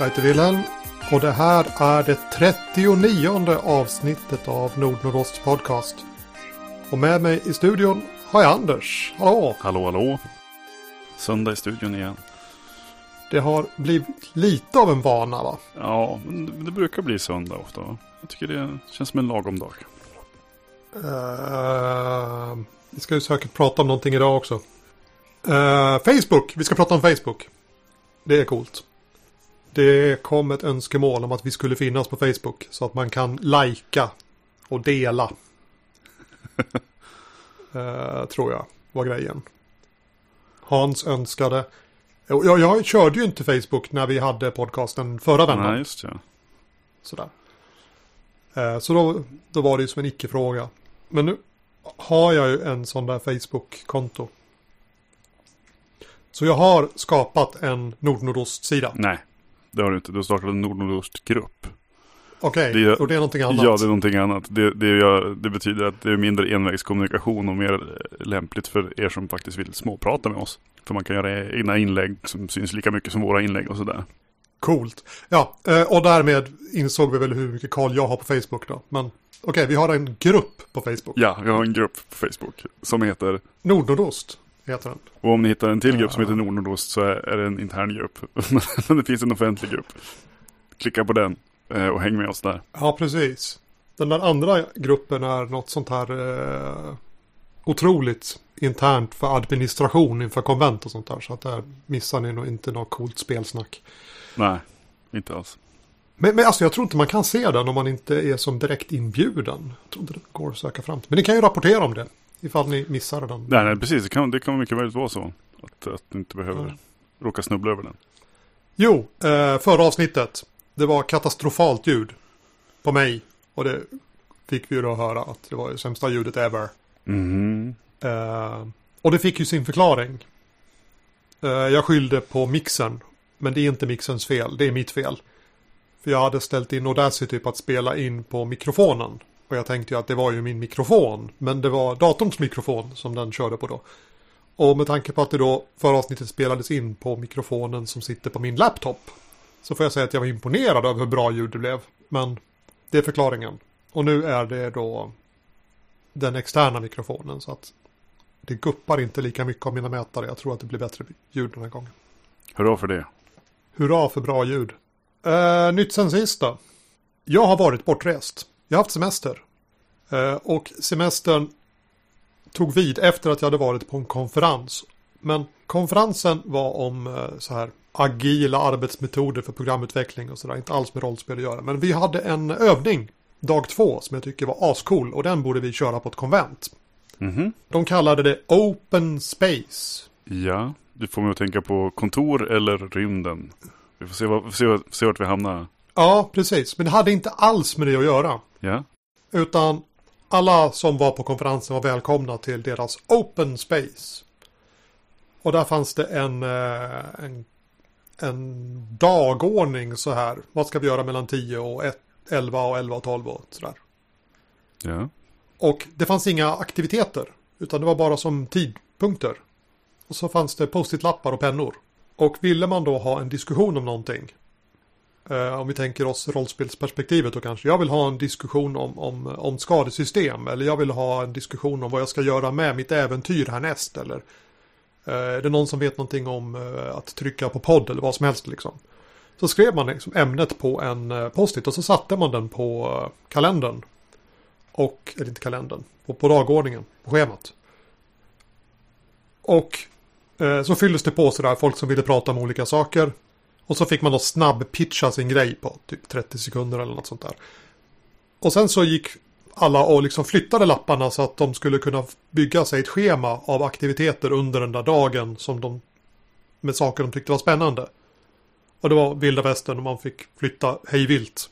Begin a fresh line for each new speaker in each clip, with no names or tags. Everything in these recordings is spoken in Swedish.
Jag heter Wilhelm och det här är det 39 avsnittet av Nordnordosts podcast. Och med mig i studion har jag Anders. Hallå!
Hallå, hallå. Söndag i studion igen.
Det har blivit lite av en vana va?
Ja, men det brukar bli söndag ofta. Va? Jag tycker det känns som en lagom dag.
Uh, vi ska ju säkert prata om någonting idag också. Uh, Facebook, vi ska prata om Facebook. Det är coolt. Det kom ett önskemål om att vi skulle finnas på Facebook så att man kan lajka och dela. uh, tror jag var grejen. Hans önskade. Jag, jag körde ju inte Facebook när vi hade podcasten förra vändan.
Nej, just det.
Sådär. Uh, så då, då var det ju som en icke-fråga. Men nu har jag ju en sån där Facebook-konto. Så jag har skapat en Nordnordost-sida.
Nej, det har du inte. Du har startat en Nordnordost-grupp.
Okej, okay, och det är någonting annat?
Ja, det är någonting annat. Det, det, jag, det, betyder att det är mindre envägskommunikation och mer lämpligt för er som faktiskt vill småprata med oss. För man kan göra egna inlägg som syns lika mycket som våra inlägg och sådär.
Coolt. Ja, eh, och därmed insåg vi väl hur mycket koll jag har på Facebook då. Men okej, okay, vi har en grupp på Facebook.
Ja, vi har en grupp på Facebook som heter
Nordnordost. Heter den.
Och om ni hittar en till grupp som heter Nordnordost så är det en intern grupp. Men det finns en offentlig grupp. Klicka på den eh, och häng med oss där.
Ja, precis. Den där andra gruppen är något sånt här eh, otroligt internt för administration inför konvent och sånt där. Så att där missar ni nog inte något coolt spelsnack.
Nej, inte alls.
Men, men alltså jag tror inte man kan se den om man inte är som direkt inbjuden. Jag tror inte det går att söka fram. Men ni kan ju rapportera om det. Ifall ni missar den.
Nej, nej precis. Det kan, det kan mycket väl vara så. Att, att du inte behöver ja. råka snubbla över den.
Jo, eh, förra avsnittet. Det var katastrofalt ljud. På mig. Och det fick vi ju då höra att det var det sämsta ljudet ever.
Mm.
Och det fick ju sin förklaring. Eh, jag skyllde på mixern. Men det är inte mixerns fel. Det är mitt fel. För jag hade ställt in Audacity på att spela in på mikrofonen. Och jag tänkte ju att det var ju min mikrofon. Men det var datorns mikrofon som den körde på då. Och med tanke på att det då förra avsnittet spelades in på mikrofonen som sitter på min laptop. Så får jag säga att jag var imponerad över hur bra ljud det blev. Men det är förklaringen. Och nu är det då den externa mikrofonen. Så att det guppar inte lika mycket av mina mätare. Jag tror att det blir bättre ljud den här gången.
Hurra för det.
Hurra för bra ljud. Uh, nytt sen sist då. Jag har varit bortrest. Jag har haft semester. Uh, och semestern tog vid efter att jag hade varit på en konferens. Men konferensen var om uh, så här agila arbetsmetoder för programutveckling och sådär. Inte alls med rollspel att göra. Men vi hade en övning dag två som jag tycker var ascool och den borde vi köra på ett konvent.
Mm -hmm.
De kallade det Open Space.
Ja, du får mig att tänka på kontor eller rymden. Vi får se, vad, se, se vart vi hamnar.
Ja, precis. Men det hade inte alls med det att göra.
Ja.
Utan alla som var på konferensen var välkomna till deras Open Space. Och där fanns det en, eh, en, en dagordning så här. Vad ska vi göra mellan 10 och 1, 11 och 11 och 12 och sådär.
Ja.
Och det fanns inga aktiviteter. Utan det var bara som tidpunkter. Och så fanns det post-it-lappar och pennor. Och ville man då ha en diskussion om någonting. Eh, om vi tänker oss rollspelsperspektivet då kanske. Jag vill ha en diskussion om, om, om skadesystem. Eller jag vill ha en diskussion om vad jag ska göra med mitt äventyr härnäst. Eller eh, är det någon som vet någonting om eh, att trycka på podd eller vad som helst liksom. Så skrev man liksom ämnet på en post-it och så satte man den på kalendern. Och, eller inte kalendern, på, på dagordningen, på schemat. Och Eh, så fylldes det på sådär, folk som ville prata om olika saker. Och så fick man då snabb-pitcha sin grej på typ 30 sekunder eller något sånt där. Och sen så gick alla och liksom flyttade lapparna så att de skulle kunna bygga sig ett schema av aktiviteter under den där dagen som de med saker de tyckte var spännande. Och det var vilda västern och man fick flytta hejvilt.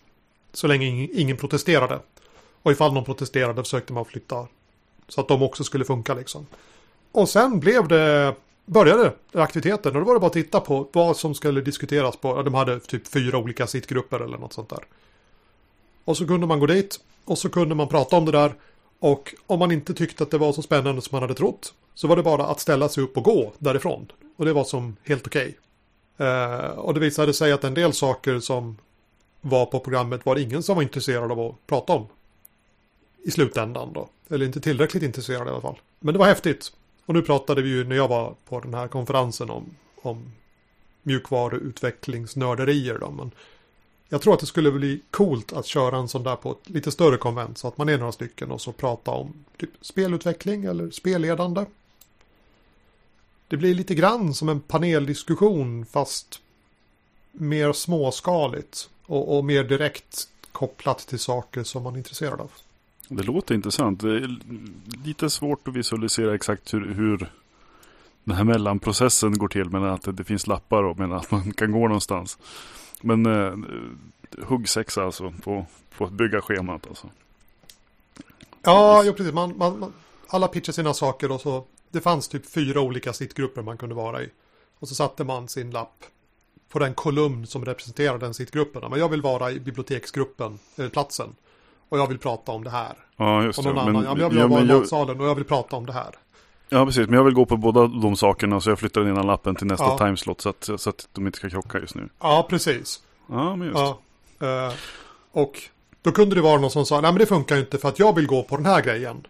Så länge ingen protesterade. Och ifall någon protesterade försökte man flytta så att de också skulle funka liksom. Och sen blev det började aktiviteten och då var det bara att titta på vad som skulle diskuteras på. De hade typ fyra olika sittgrupper eller något sånt där. Och så kunde man gå dit och så kunde man prata om det där. Och om man inte tyckte att det var så spännande som man hade trott så var det bara att ställa sig upp och gå därifrån. Och det var som helt okej. Eh, och det visade sig att en del saker som var på programmet var ingen som var intresserad av att prata om. I slutändan då. Eller inte tillräckligt intresserad i alla fall. Men det var häftigt. Och nu pratade vi ju när jag var på den här konferensen om, om mjukvaruutvecklingsnörderier då. Men jag tror att det skulle bli coolt att köra en sån där på ett lite större konvent. Så att man är några stycken och så prata om typ spelutveckling eller spelledande. Det blir lite grann som en paneldiskussion fast mer småskaligt och, och mer direkt kopplat till saker som man är intresserad av.
Det låter intressant. Det är lite svårt att visualisera exakt hur, hur den här mellanprocessen går till. Men att det finns lappar och men att man kan gå någonstans. Men eh, huggsexa alltså på, på att bygga schemat alltså.
Ja, jo, precis. Man, man, man, alla pitchar sina saker och så det fanns typ fyra olika sittgrupper man kunde vara i. Och så satte man sin lapp på den kolumn som representerar den sittgruppen. Men jag vill vara i biblioteksgruppen, eller platsen. Och jag vill prata om det här.
Ja, just
och
det.
någon men, annan, ja, jag vill ja, vara i matsalen och jag vill prata om det här.
Ja, precis. Men jag vill gå på båda de sakerna så jag flyttar in lappen till nästa ja. timeslot så att, så att de inte ska krocka just nu.
Ja, precis.
Ja, men just. Ja,
uh, och då kunde det vara någon som sa, nej men det funkar ju inte för att jag vill gå på den här grejen.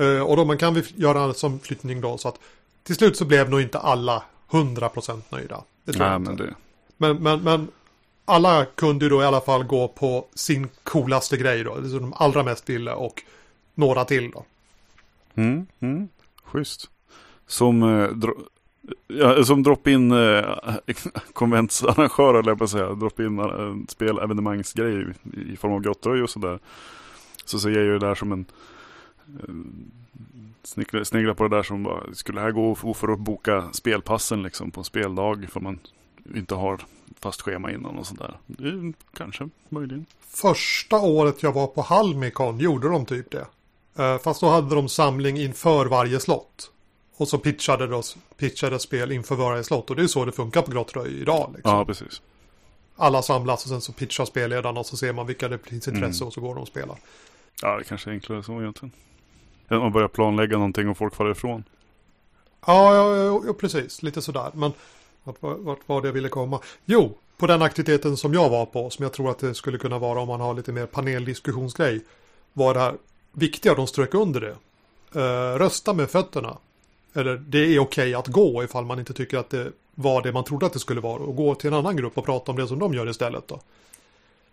Uh, och då man kan vi göra som flyttning då så att till slut så blev nog inte alla 100% nöjda.
Det tror nej, men det.
Men, men, men alla kunde ju då i alla fall gå på sin coolaste grej då. Det som de allra mest ville och några till då.
Mm, mm. Schysst. Som, eh, dro ja, som drop-in eh, konventsarrangör, eller jag på säga. Drop-in eh, spelevenemangsgrej i, i form av grottröj och sådär. Så ser jag ju det där som en eh, snegla, på det där som bara, skulle det här gå för att boka spelpassen liksom på en speldag för man inte har fast schema innan och sådär. Kanske, möjligen.
Första året jag var på Halmikon gjorde de typ det. Uh, fast då hade de samling inför varje slott. Och så pitchade, då, pitchade spel inför varje slott. Och det är så det funkar på Grottröj idag. Liksom.
Ja, precis.
Alla samlas och sen så pitchar spelledarna och så ser man vilka det finns intresse mm. och så går de och spelar.
Ja, det kanske är enklare så egentligen. Än att börja planlägga någonting och folk faller ifrån.
Ja, ja, ja, ja precis. Lite sådär. Men vart, vart var det jag ville komma? Jo, på den aktiviteten som jag var på, som jag tror att det skulle kunna vara om man har lite mer paneldiskussionsgrej, var det här viktiga, de strök under det. Uh, rösta med fötterna. Eller det är okej okay att gå ifall man inte tycker att det var det man trodde att det skulle vara. Och gå till en annan grupp och prata om det som de gör istället då.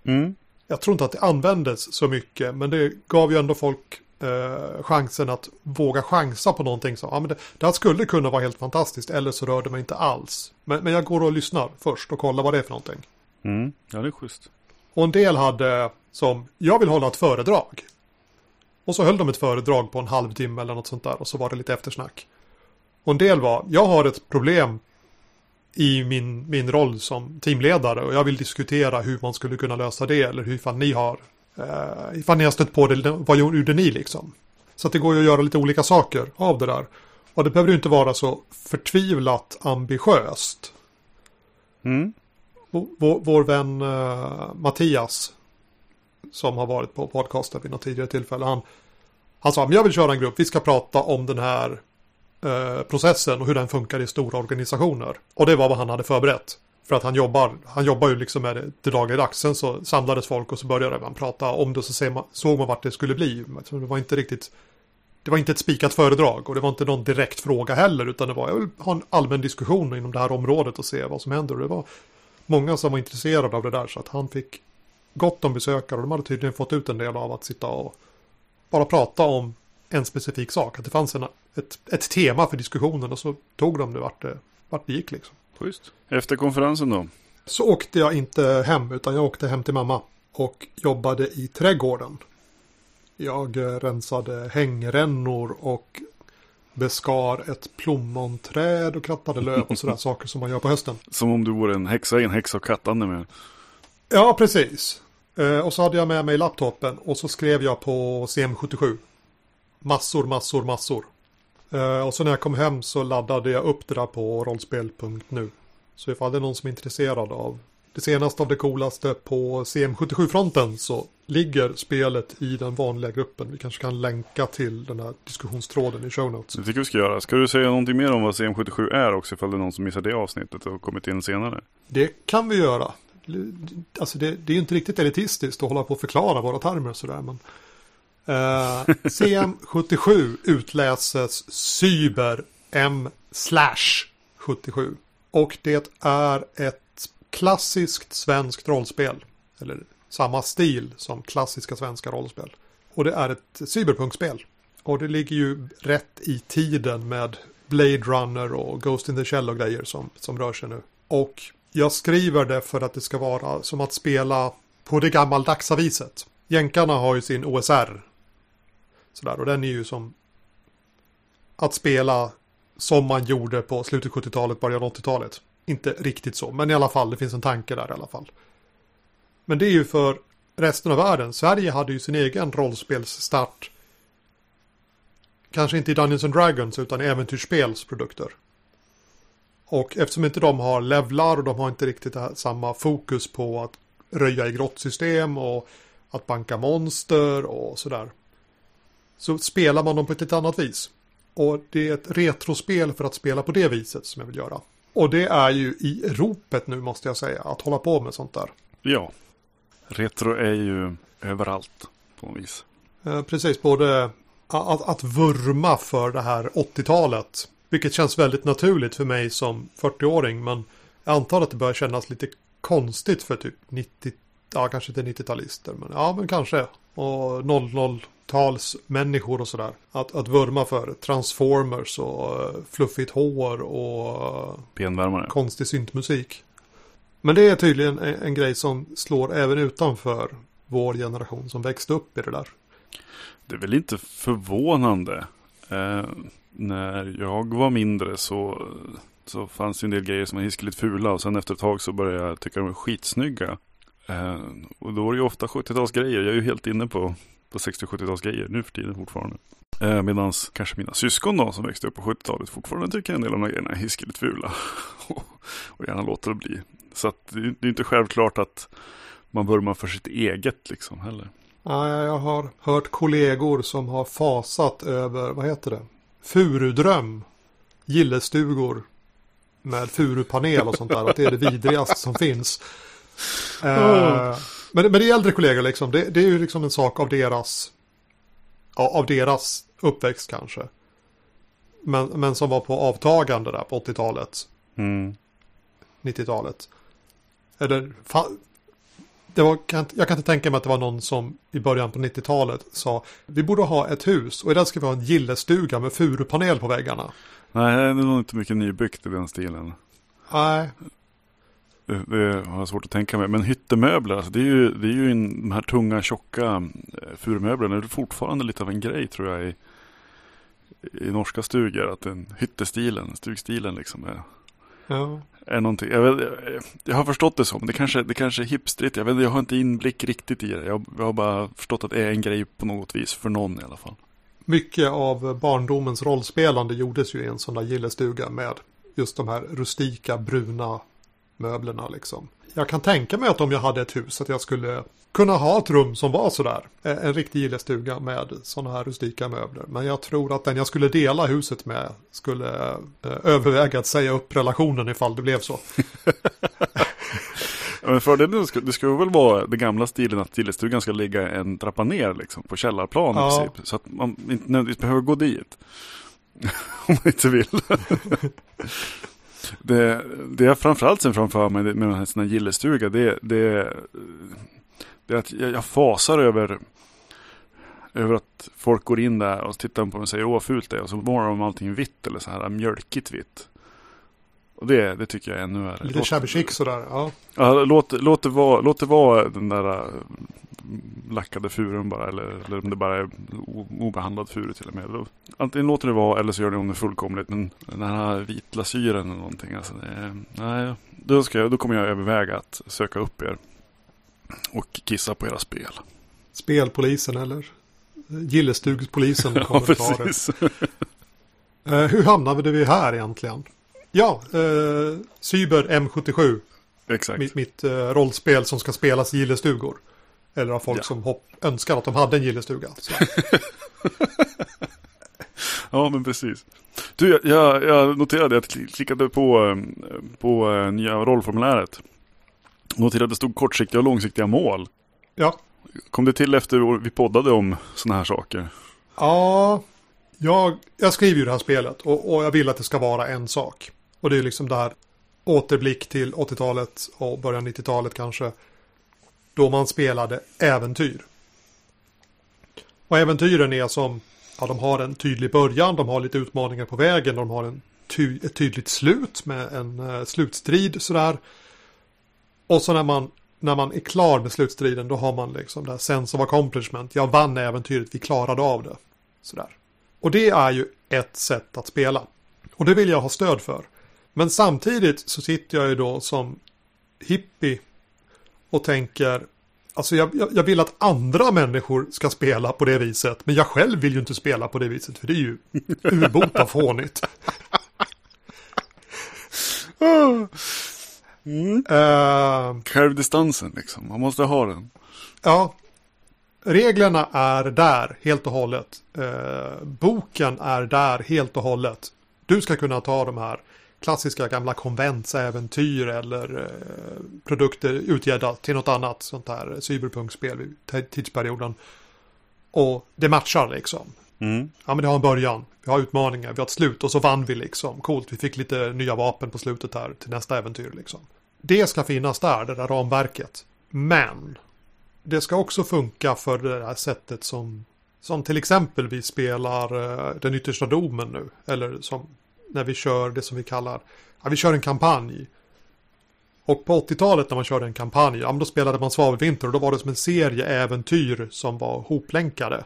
Mm.
Jag tror inte att det användes så mycket, men det gav ju ändå folk eh, chansen att våga chansa på någonting. Så, ja, men det, det här skulle kunna vara helt fantastiskt, eller så rör det mig inte alls. Men, men jag går och lyssnar först och kollar vad det är för någonting.
Mm. Ja, det är schysst.
Och en del hade som, jag vill hålla ett föredrag. Och så höll de ett föredrag på en halvtimme eller något sånt där och så var det lite eftersnack. Och en del var, jag har ett problem i min, min roll som teamledare och jag vill diskutera hur man skulle kunna lösa det eller hur fan ni har Uh, ifall ni har stött på det, vad gjorde ni liksom? Så att det går ju att göra lite olika saker av det där. Och det behöver ju inte vara så förtvivlat ambitiöst.
Mm.
Vår, vår vän uh, Mattias, som har varit på podcasten vid något tidigare tillfälle, han, han sa, men jag vill köra en grupp, vi ska prata om den här uh, processen och hur den funkar i stora organisationer. Och det var vad han hade förberett. För att han jobbar, han jobbar ju liksom med det till dagligdags. Sen så samlades folk och så började man prata om det och så man, såg man vart det skulle bli. Det var inte riktigt, det var inte ett spikat föredrag och det var inte någon direkt fråga heller utan det var, jag vill ha en allmän diskussion inom det här området och se vad som händer. Och det var många som var intresserade av det där så att han fick gott om besökare och de hade tydligen fått ut en del av att sitta och bara prata om en specifik sak. Att det fanns en, ett, ett tema för diskussionen och så tog de det vart det, vart det gick liksom.
Schysst. Efter konferensen då?
Så åkte jag inte hem utan jag åkte hem till mamma. Och jobbade i trädgården. Jag eh, rensade hängrännor och beskar ett plommonträd och krattade löv och sådär saker som man gör på hösten.
Som om du vore en häxa i en häxa och kattande med.
Ja, precis. Eh, och så hade jag med mig laptopen och så skrev jag på CM77. Massor, massor, massor. Uh, och så när jag kom hem så laddade jag upp det där på rollspel.nu. Så ifall det är någon som är intresserad av det senaste av det coolaste på CM77-fronten så ligger spelet i den vanliga gruppen. Vi kanske kan länka till den här diskussionstråden i show notes.
Det tycker vi ska göra. Ska du säga någonting mer om vad CM77 är också ifall det är någon som missar det avsnittet och kommit in senare?
Det kan vi göra. Alltså det, det är inte riktigt elitistiskt att hålla på och förklara våra termer sådär. Men, Eh, CM77 utläses Cyber M slash 77. Och det är ett klassiskt svenskt rollspel. Eller samma stil som klassiska svenska rollspel. Och det är ett cyberpunkspel. Och det ligger ju rätt i tiden med Blade Runner och Ghost in the Shell och grejer som, som rör sig nu. Och jag skriver det för att det ska vara som att spela på det gammaldagsa viset. Jänkarna har ju sin OSR. Sådär, och den är ju som att spela som man gjorde på slutet 70-talet, början 80-talet. Inte riktigt så, men i alla fall, det finns en tanke där i alla fall. Men det är ju för resten av världen. Sverige hade ju sin egen rollspelsstart. Kanske inte i Dungeons and Dragons utan i äventyrsspelsprodukter. Och eftersom inte de har levlar och de har inte riktigt samma fokus på att röja i grottsystem och att banka monster och sådär. Så spelar man dem på ett lite annat vis. Och det är ett retrospel för att spela på det viset som jag vill göra. Och det är ju i ropet nu måste jag säga, att hålla på med sånt där.
Ja, retro är ju överallt på något vis.
Eh, precis, både att, att vurma för det här 80-talet, vilket känns väldigt naturligt för mig som 40-åring, men jag antar att det börjar kännas lite konstigt för typ 90, ja kanske inte 90-talister, men ja men kanske. Och 00 80-talsmänniskor och sådär. Att, att vurma för Transformers och uh, fluffigt hår och
Benvärmare.
konstig syntmusik. Men det är tydligen en, en, grej som slår även utanför vår generation som växte upp i det där.
Det är väl inte förvånande. Eh, när jag var mindre så, så fanns det en del grejer som var hiskeligt fula och sen efter ett tag så började jag tycka de var skitsnygga. Eh, och då är det ju ofta 70-talsgrejer. Jag är ju helt inne på på 60-70-talsgrejer nu för tiden fortfarande. Eh, Medan kanske mina syskon då som växte upp på 70-talet fortfarande tycker en del av de här grejerna är hiskeligt fula. och gärna låter det bli. Så att det, det är inte självklart att man vurmar för sitt eget liksom heller.
Ja, jag har hört kollegor som har fasat över, vad heter det? Furudröm. Gillestugor. Med furupanel och sånt där. att det är det vidrigaste som finns. Uh, men, men det är äldre kollegor liksom. Det, det, är ju liksom en sak av deras, ja, av deras uppväxt kanske. Men, men som var på avtagande där på 80-talet.
Mm.
90-talet. Eller, det var, jag kan inte tänka mig att det var någon som i början på 90-talet sa vi borde ha ett hus och i den ska vi ha en gillestuga med furupanel på väggarna.
Nej, det är nog inte mycket nybyggt i den stilen.
Nej,
det, har jag svårt att tänka mig. Men hyttemöbler, alltså det är ju, det är ju in, de här tunga, tjocka eh, furumöblerna. Det är fortfarande lite av en grej tror jag i, i norska stugor. Att den hyttestilen, stugstilen liksom är,
ja.
är någonting. Jag, vet, jag, har förstått det som. Det kanske, det kanske är hipstrigt. Jag, vet, jag har inte inblick riktigt i det. Jag, jag har bara förstått att det är en grej på något vis. För någon i alla fall.
Mycket av barndomens rollspelande gjordes ju i en sån där gillestuga med just de här rustika bruna möblerna liksom. Jag kan tänka mig att om jag hade ett hus att jag skulle kunna ha ett rum som var sådär. En riktig gillestuga med sådana här rustika möbler. Men jag tror att den jag skulle dela huset med skulle eh, överväga att säga upp relationen ifall det blev så.
Men fördelen det skulle väl vara den gamla stilen att gillestugan ska ligga en trappa ner liksom på källarplan ja. i princip. Så att man inte nödvändigtvis behöver gå dit. Om man inte vill. Det, det jag framförallt ser framför mig med den här gillestuga det, det, det är att jag, fasar över över att folk går in där och tittar på mig och säger åh fult det är och så målar de allting vitt eller så här mjölkigt vitt. Och det, det tycker jag är ännu värre.
Lite shabby chic sådär, ja.
ja låt, låt, det vara, låt det vara den där lackade furun bara eller, eller om det bara är obehandlad furu till och med. Antingen låter det vara eller så gör det om det fullkomligt. Men den här vitlasyren eller någonting. Alltså det, nej, då, ska jag, då kommer jag överväga att söka upp er. Och kissa på era spel.
Spelpolisen eller Gillestugspolisen kommer
ja, precis.
uh, hur hamnade vi här egentligen? Ja, uh, Cyber M77.
Exakt.
Mitt, mitt uh, rollspel som ska spelas i gillestugor. Eller av folk
Ja.
som hopp, önskar att de hade en gillestuga.
Ja, men precis. Du, jag- jag, jag noterade att jag klickade på, eh, på eh, nya rollformuläret. Noterade att det stod kortsiktiga och långsiktiga mål.
Ja,
Kom det till efter vi poddade om sådana här saker?
ja jag, jag skriver ju det här spelet och, och jag vill att det ska vara en sak. Och det är liksom det här återblick till 80-talet och början 90-talet kanske. Då man spelade äventyr. Och äventyren är som, ja de har en tydlig början, de har lite utmaningar på vägen, de har en ty, ett tydligt slut med en uh, slutstrid sådär. Och så när man, när man är klar med slutstriden då har man liksom det här sense of accomplishment. Jag vann äventyret, vi klarade av det. Sådär. Och det är ju ett sätt att spela. Och det vill jag ha stöd för. Men samtidigt så sitter jag ju då som hippie och tänker Alltså jag, jag, vill att andra människor ska spela på det viset. Men jag själv vill ju inte spela på det viset. För det är ju urbota fånigt. Eh,
Curve-distansen liksom, man måste ha den.
Ja, reglerna är där helt och hållet. Eh, boken är där helt och hållet. Du ska kunna ta de här klassiska gamla konventsäventyr eller eh, produkter utgedda till något annat sånt här cyberpunkspel vid tidsperioden. Och det matchar liksom.
Mm.
Ja men det har en början, vi har utmaningar, vi har ett slut och så vann vi liksom. Coolt, vi fick lite nya vapen på slutet här till nästa äventyr liksom. Det ska finnas där, det där ramverket. Men det ska också funka för det här sättet som, som till exempel vi spelar eh, den yttersta domen nu. Eller som när vi kör det som vi kallar, ja, vi kör en kampanj. Och på 80-talet när man körde en kampanj, ja men då spelade man Svavelvinter och då var det som en serie äventyr som var hoplänkade.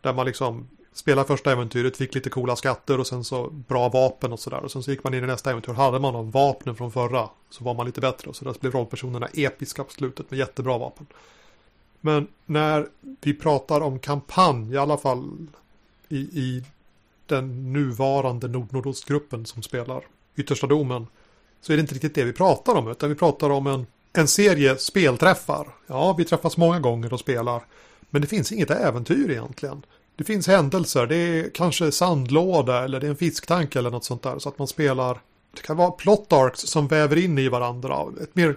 Där man liksom spelade första äventyret, fick lite coola skatter och sen så bra vapen och sådär. Och sen så gick man in i nästa äventyr, hade man de vapnen från förra så var man lite bättre. Och så där blev rollpersonerna episka på slutet med jättebra vapen. Men när vi pratar om kampanj, i alla fall i, i den nuvarande Nord-Nordostgruppen som spelar Yttersta Domen, så är det inte riktigt det vi pratar om, utan vi pratar om en, en serie spelträffar. Ja, vi träffas många gånger och spelar, men det finns inget äventyr egentligen. Det finns händelser, det är kanske sandlåda eller det är en fisktank eller något sånt där, så att man spelar det kan vara plot arcs som väver in i varandra. Ett mer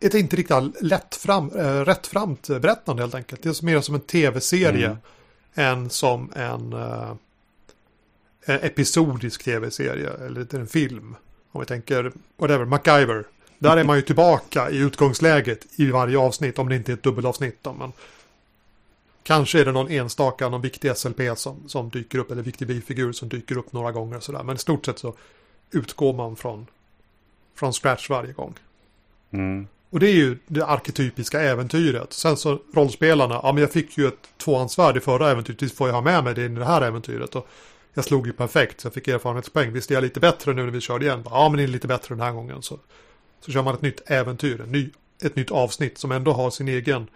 ett inte riktigt lätt fram, äh, rättframt berättande helt enkelt. Det är mer som en tv-serie
Mm.
än som en äh, episodisk tv-serie eller en film. Om vi tänker, whatever, MacGyver. Där är man ju tillbaka i utgångsläget i varje avsnitt, om det inte är ett dubbelavsnitt. Då, men kanske är det någon enstaka, någon viktig SLP som, som dyker upp, eller viktig bifigur som dyker upp några gånger. Sådär. Men i stort sett så utgår man från, från scratch varje gång.
Mm.
Och det är ju det arketypiska äventyret. Sen så rollspelarna, ja men jag fick ju ett tvåhandsvärd i förra äventyret, får jag ha med mig det i det här äventyret. Och jag slog ju perfekt, så jag fick erfarenhetspoäng. Visst är jag lite bättre nu när vi körde igen? Ja men det är lite bättre den här gången. Så, så kör man ett nytt äventyr, en ny, ett nytt avsnitt som ändå har sin egen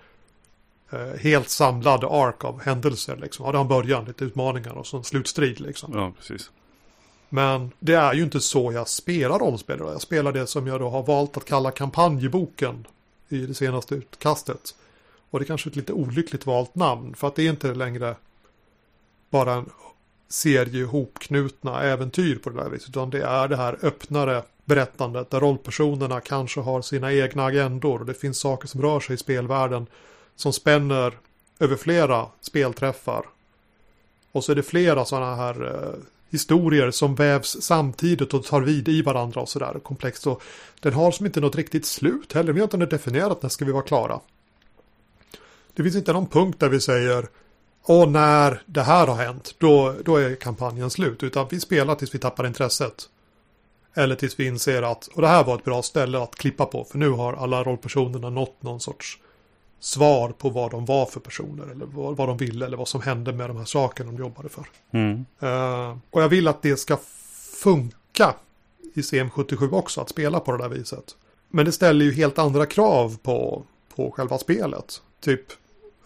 eh, helt samlad ark av händelser. Liksom. Ja, det har en början, lite utmaningar och så en slutstrid. Liksom.
Ja, precis.
Men det är ju inte så jag spelar rollspel. Jag spelar det som jag då har valt att kalla kampanjboken i det senaste utkastet. Och det är kanske ett lite olyckligt valt namn för att det är inte längre bara en serie ihopknutna äventyr på det där viset. Utan det är det här öppnare berättandet där rollpersonerna kanske har sina egna agendor och det finns saker som rör sig i spelvärlden som spänner över flera spelträffar. Och så är det flera sådana här eh, historier som vävs samtidigt och tar vid i varandra och sådär komplext. Och den har som inte något riktigt slut heller. Vi har inte definierat när ska vi vara klara. Det finns inte någon punkt där vi säger och när det här har hänt, då, då är kampanjen slut. Utan vi spelar tills vi tappar intresset. Eller tills vi inser att, och det här var ett bra ställe att klippa på. För nu har alla rollpersonerna nått någon sorts svar på vad de var för personer. Eller vad, vad de ville eller vad som hände med de här sakerna de jobbade för.
Mm.
Eh, och jag vill att det ska funka i CM77 också, att spela på det där viset. Men det ställer ju helt andra krav på, på själva spelet. Typ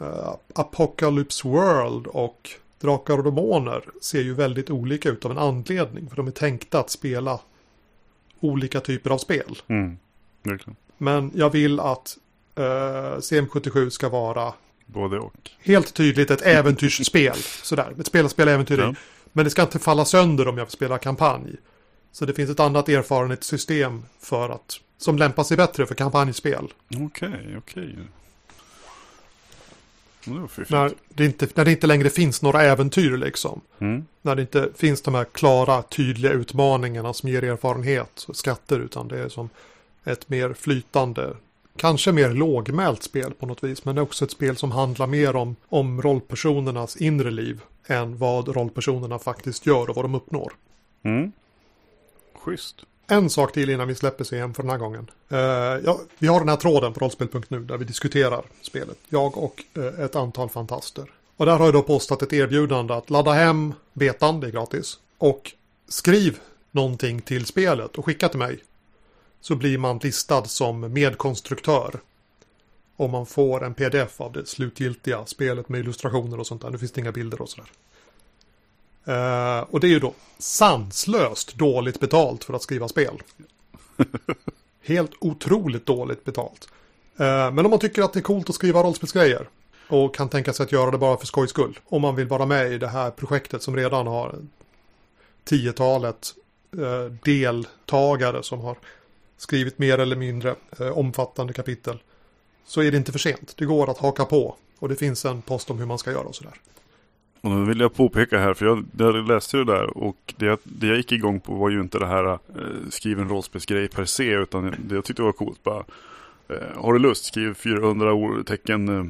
eh, Apocalypse World och Drakar och Demoner ser ju väldigt olika ut av en anledning. För de är tänkta att spela olika typer av spel.
Mm.
Men jag vill att eh, CM77 ska vara
Både och.
helt tydligt ett äventyrsspel. Sådär, ett spel att spela äventyr i.
Ja.
Men det ska inte falla sönder om jag vill spela kampanj. Så det finns ett annat erfarenhetssystem för att, som lämpar sig bättre för kampanjspel.
Okej, okej. Men Fiffigt.
När det, inte, när det inte längre finns några äventyr liksom.
Mm.
När det inte finns de här klara, tydliga utmaningarna som ger erfarenhet och skatter. Utan det är som ett mer flytande, kanske mer lågmält spel på något vis. Men det är också ett spel som handlar mer om, om rollpersonernas inre liv än vad rollpersonerna faktiskt gör och vad de uppnår.
Mm. Schysst.
En sak till innan vi släpper CM för den här gången. Uh, ja, vi har den här tråden på rollspel.nu där vi diskuterar spelet. Jag och uh, ett antal fantaster. Och där har jag då postat ett erbjudande att ladda hem betan, det är gratis. Och skriv någonting till spelet och skicka till mig. Så blir man listad som medkonstruktör. Och man får en pdf av det slutgiltiga spelet med illustrationer och sånt där. Nu finns det inga bilder och sådär. Eh, och det är ju då sanslöst dåligt betalt för att skriva spel. Helt otroligt dåligt betalt. Eh, men om man tycker att det är coolt att skriva rollspelsgrejer och kan tänka sig att göra det bara för skojs skull. Om man vill vara med i det här projektet som redan har tiotalet eh, deltagare som har skrivit mer eller mindre omfattande kapitel. Så är det inte för sent. Det går att haka på. Och det finns en post om hur man ska göra och sådär.
Och nu vill jag påpeka här, för jag, jag läste det där och det, det jag gick igång på var ju inte det här eh, skriven rollspelsgrej per se, utan det jag tyckte var coolt bara. Eh, har du lust, skriv 400 ord, tecken eh,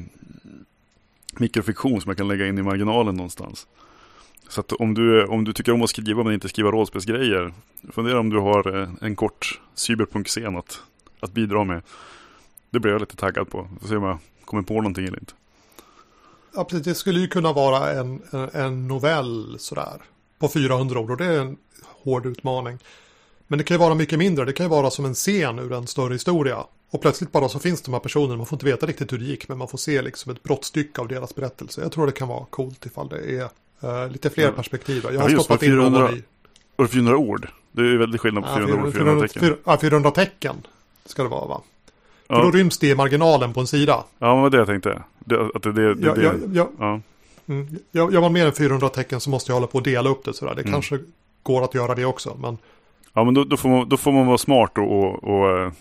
mikrofiktion som jag kan lägga in i marginalen någonstans. Så att om du, om du tycker om att skriva men inte skriva rollspelsgrejer, fundera om du har eh, en kort cyberpunk-scen att, att bidra med. Det blir jag lite taggad på. Får se om jag kommer på någonting eller inte.
Ja, precis. Det skulle ju kunna vara en, en, en novell sådär. På 400 ord och det är en hård utmaning. Men det kan ju vara mycket mindre. Det kan ju vara som en scen ur en större historia. Och plötsligt bara så finns de här personerna. Man får inte veta riktigt hur det gick. Men man får se liksom ett brottstycke av deras berättelse. Jag tror det kan vara coolt ifall det är eh, lite fler
Ja.
perspektiv. Jag
Ja,
har
just
stoppat in
400
roman i.
Och 400 ord. Det är ju väldigt skillnad på
Ja,
400 ord och
400,
400 tecken.
ja, 400 tecken ska det vara va? För då
Ja,
ryms det i marginalen på en sida.
ja, men det var det jag tänkte. Det, att det, det, det,
Jag,
ja.
mm, var mer än 400 tecken så måste jag hålla på och dela upp det sådär. Det
Mm.
kanske går att göra det också. Men
ja, men då, då, får man, då får man vara smart och, och, och eh,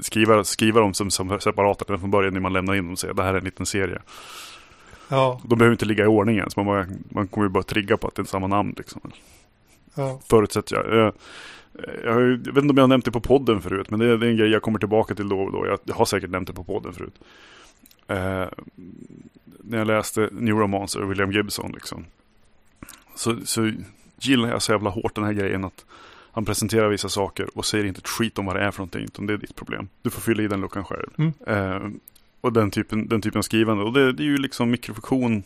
skriva, skriva dem som, som separata redan från början när man lämnar in dem och säger det här är en liten serie.
ja,
De behöver inte ligga i ordning ens. Man, bara, man kommer ju bara trigga på att det är samma namn liksom.
ja.
Förutsätter jag. Jag, jag, vet inte om jag har nämnt det på podden förut, men det är, det är en grej jag kommer tillbaka till då och då. Jag, jag har säkert nämnt det på podden förut. Eh, när jag läste Neuromancer och William Gibson liksom. Så, så gillar jag så jävla hårt den här grejen att han presenterar vissa saker och säger inte ett skit om vad det är för någonting, utan det är ditt problem. Du får fylla i den luckan själv.
Mm.
Eh, och den typen, den typen av skrivande. Och det, det är ju liksom mikrofiktion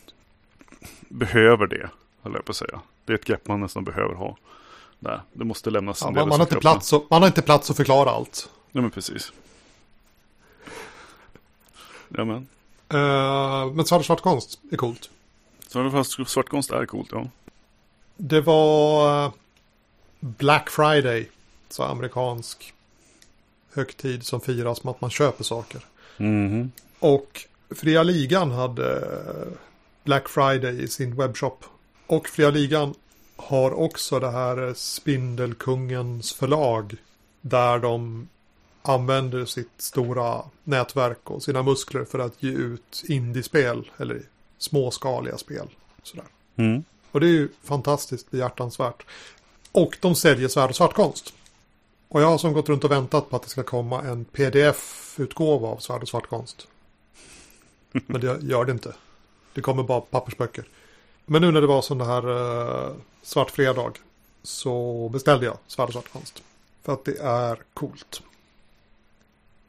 behöver det, höll jag på att säga. Det är ett grepp man nästan behöver ha. Där. Det måste lämnas
Ja,
en
man,
del
man, har inte plats att, man har inte plats att förklara allt.
Ja men precis. Ja men.
Uh, men svart och svart konst är coolt.
Alla fall svartkonst är coolt ja.
Det var eh, Black Friday. Så amerikansk högtid som firas med att man köper saker.
Mhm.
Och Fria Ligan hade Black Friday i sin webbshop. Och Fria Ligan har också det här Spindelkungens förlag. Där de använder sitt stora nätverk och sina muskler för att ge ut indiespel. Eller småskaliga spel. Sådär.
Mm.
Och det är ju fantastiskt behjärtansvärt. Och de säljer svärd och svartkonst. Och jag har som gått runt och väntat på att det ska komma en pdf-utgåva av svärd och svartkonst. Men det gör det inte. Det kommer bara pappersböcker. Men nu när det var sån här uh, svart fredag så beställde jag svärd och svartkonst. För att det är coolt.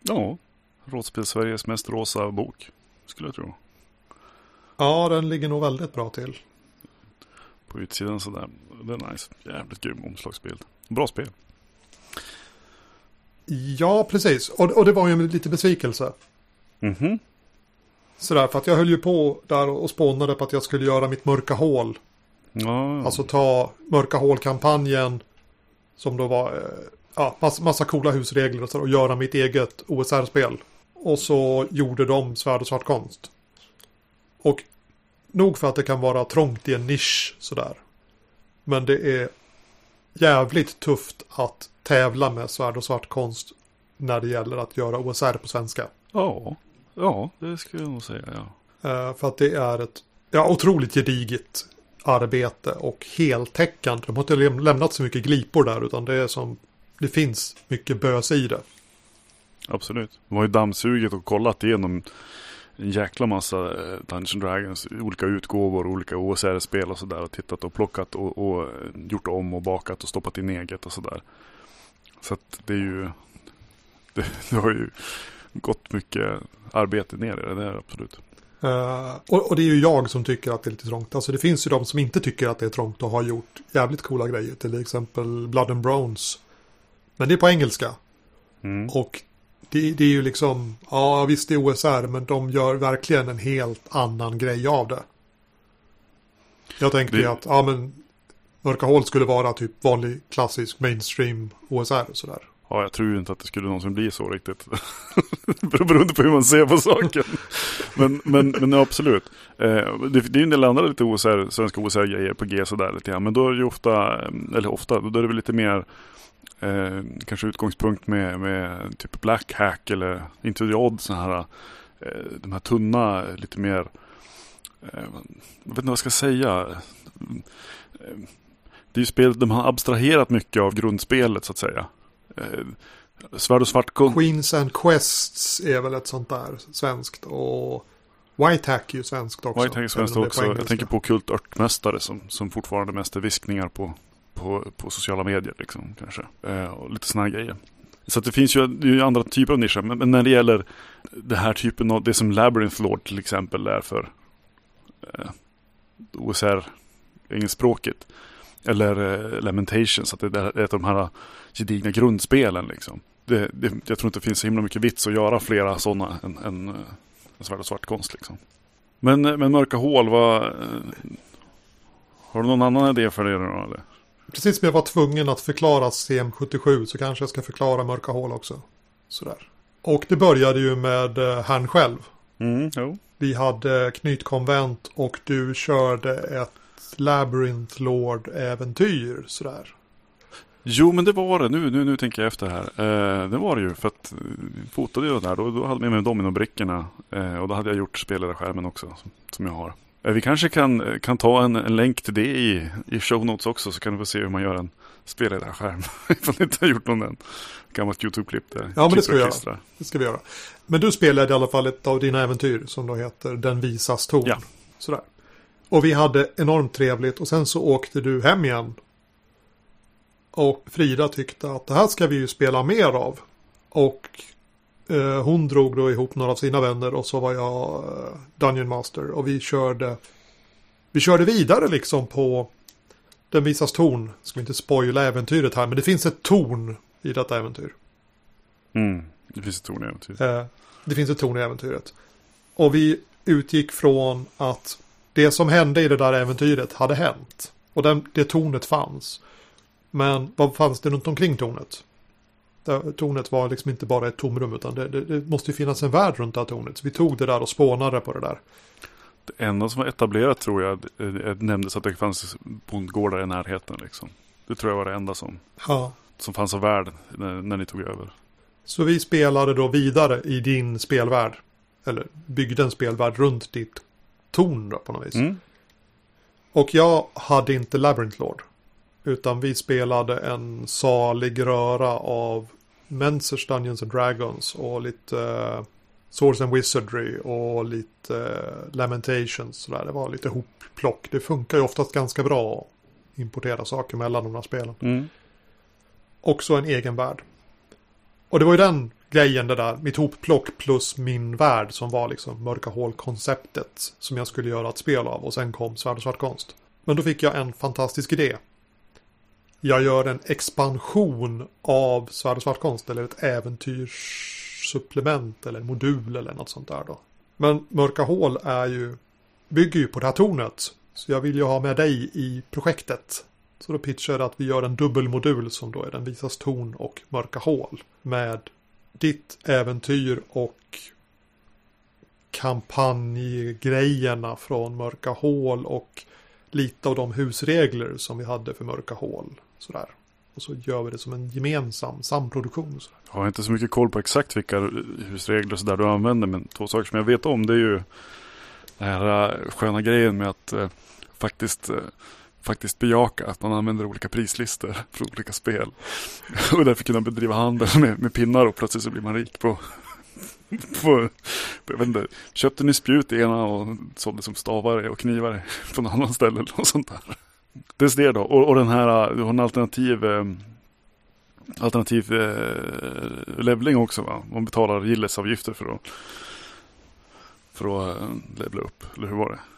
Ja. Rådspel Sveriges mest rosa bok. Skulle jag tro.
Ja, den ligger nog väldigt bra till.
På utsidan sådär. Det är nice. Jävligt grym omslagsbild. Bra spel.
Ja, precis. Och, och det var ju en lite besvikelse.
Mhm.
Sådär, för att jag höll ju på där och spånade på att jag skulle göra mitt mörka hål.
Ja.
Alltså ta mörka hål-kampanjen. Som då var, eh, ja, massa, massa coola husregler och, så, och göra mitt eget OSR-spel. Och så gjorde de svärd och svart konst. Och nog för att det kan vara trångt i en nisch sådär. Men det är jävligt tufft att tävla med svärd och svart konst när det gäller att göra OSR på svenska.
Ja, ja det skulle jag nog säga. Ja.
Eh, för att det är ett ja, otroligt gediget arbete och heltäckande. De har inte lämnat så mycket glipor där utan det är som det finns mycket bös i det.
Absolut. De har ju dammsugit och kollat igenom en jäkla massa eh, Dungeons Dragons, olika utgåvor, olika OSR-spel och sådär. Och tittat och plockat och, och, gjort om och bakat och stoppat in eget och sådär. Så att det är ju, det, det har ju gått mycket arbete ner i det, det är absolut.
Uh, och, och, det är ju jag som tycker att det är lite trångt. Alltså det finns ju de som inte tycker att det är trångt och har gjort jävligt coola grejer. Till exempel Blood and Browns. Men det är på engelska. Mm. Och det, det, är ju liksom, ja visst det är OSR men de gör verkligen en helt annan grej av det. Jag tänkte det... att, ja men Mörka hål skulle vara typ vanlig klassisk mainstream OSR och sådär.
Ja, jag tror inte att det skulle någonsin bli så riktigt. Beroende på hur man ser på saken. men, men, men absolut. Eh, det, det är en del andra lite OSR, svenska OSR-grejer på G sådär lite grann. Men då är det ju ofta, mm, eller ofta, då är det väl lite mer eh, kanske utgångspunkt med, med typ Black Hack eller inte Odd. sådana här, eh, de här tunna, lite mer, eh, jag vet inte vad jag ska säga. Mm, eh, det är ju spel, de har abstraherat mycket av grundspelet så att säga. Eh, Svärd och svart
Queens and Quests är väl ett sånt där svenskt. Och Whitehack är ju svenskt också.
Whitehack är svenskt också. Jag tänker på Kult Örtmästare som, som fortfarande mest är viskningar på, på, på sociala medier. Liksom, kanske. Eh, och lite sådana grejer. Så det finns ju, det ju andra typer av nischer. Men, men, när det gäller det här typen av, det som Labyrinth Lord till exempel är för eh, OSR, engelskspråket. Eller eh, Lamentations, att det är ett av de här gedigna grundspelen. Liksom. Det, det, jag tror inte det finns så himla mycket vits att göra flera sådana än, än, än svärd och svart konst. Liksom. Men, men Mörka hål, vad, eh, har du någon annan idé för det? Då, eller?
Precis som jag var tvungen att förklara CM77 så kanske jag ska förklara Mörka hål också. Sådär. Och det började ju med eh, han själv.
Mm, jo.
Vi hade knytkonvent och du körde ett Labyrinth Lord-äventyr sådär.
Jo, men det var det. Nu, nu, nu tänker jag efter här. Eh, det var det ju för att eh, fotade jag där. Då, då hade jag med mig dominobrickorna. Eh, och då hade jag gjort spelledarskärmen också. Som, som jag har. Eh, vi kanske kan, kan ta en, en länk till det i, i show notes också. Så kan du få se hur man gör en spelledarskärm. Ifall ni inte har gjort någon än. Gammalt YouTube-klipp.
Ja, men det ska, vi göra. det ska vi göra. Men du spelade i alla fall ett av dina äventyr. Som då heter Den visas ton. Ja. Sådär. Och vi hade enormt trevligt. Och sen så åkte du hem igen och Frida tyckte att det här ska vi ju spela mer av. Och eh, hon drog då ihop några av sina vänner och så var jag eh, Dungeon Master. Och vi körde, vi körde vidare liksom på Den visas torn. Ska inte spoila äventyret här men det finns ett torn i detta äventyr.
Mm, det finns ett torn i äventyret.
Eh, det finns ett torn i äventyret. Och vi utgick från att det som hände i det där äventyret hade hänt. Och den, det tornet fanns. Men vad fanns det runt omkring tornet? tornet var liksom inte bara ett tomrum utan det, det, det måste ju finnas en värld runt det här tornet. Så vi tog det där och spånade på det där.
Det enda som var etablerat tror jag nämndes att det fanns bondgårdar i närheten. Liksom. Det tror jag var det enda som,
ja.
som fanns av värld när, när ni tog över.
Så vi spelade då vidare i din spelvärld. Eller byggde en spelvärld runt ditt torn då på något vis. Mm. Och jag hade inte Labyrinth Lord. Utan vi spelade en salig röra av Mensers Dungeons and Dragons och lite uh, Swords and Wizardry och lite uh, Lamentations. Sådär. Det var lite hopplock. Det funkar ju oftast ganska bra att importera saker mellan de här spelen.
Mm.
Också en egen värld. Och det var ju den grejen det där, mitt hopplock plus min värld som var liksom mörka hål-konceptet som jag skulle göra ett spel av och sen kom svärd och svart konst. Men då fick jag en fantastisk idé jag gör en expansion av Svärd och Svartkonst eller ett äventyrssupplement eller modul eller något sånt där då. Men Mörka Hål är ju, bygger ju på det här tornet. Så jag vill ju ha med dig i projektet. Så då pitchar jag att vi gör en dubbelmodul som då är den visas torn och Mörka Hål. Med ditt äventyr och kampanjgrejerna från Mörka Hål och lite av de husregler som vi hade för Mörka Hål. Sådär. Och så gör vi det som en gemensam samproduktion. Sådär.
Jag har inte så mycket koll på exakt vilka husregler sådär du använder. Men två saker som jag vet om det är ju den här sköna grejen med att eh, faktiskt eh, faktiskt bejaka att man använder olika prislistor för olika spel. Och därför kunna bedriva handel med, med pinnar och plötsligt så blir man rik på, på jag vet inte, köpte ni spjut i ena och sålde som stavare och knivare på någon annan ställe eller något sånt där. Det är det då. Och, och den här, du har en alternativ eh, alternativ eh, levling också va? Man betalar gillesavgifter för att för att eh, levla upp, eller hur var det?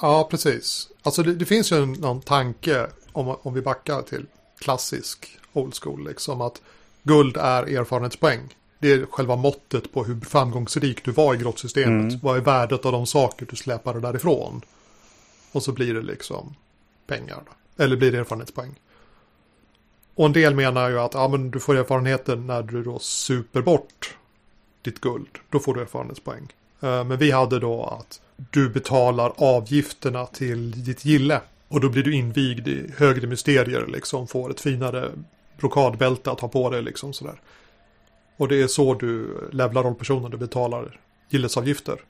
Ja, precis. Alltså det, det finns ju en, någon tanke om, om vi backar till klassisk old school, liksom att guld är erfarenhetspoäng. Det är själva måttet på hur framgångsrik du var i grottsystemet. Mm. Vad är värdet av de saker du släpade därifrån? Och så blir det liksom pengar. Då. Eller blir det erfarenhetspoäng. Och en del menar ju att ja, men du får erfarenheten när du då super bort ditt guld. Då får du erfarenhetspoäng. Eh, men vi hade då att du betalar avgifterna till ditt gille. Och då blir du invigd i högre mysterier liksom. Får ett finare brokadbälte att ha på dig liksom sådär. Och det är så du levlar rollpersonen. Du betalar gillesavgifter.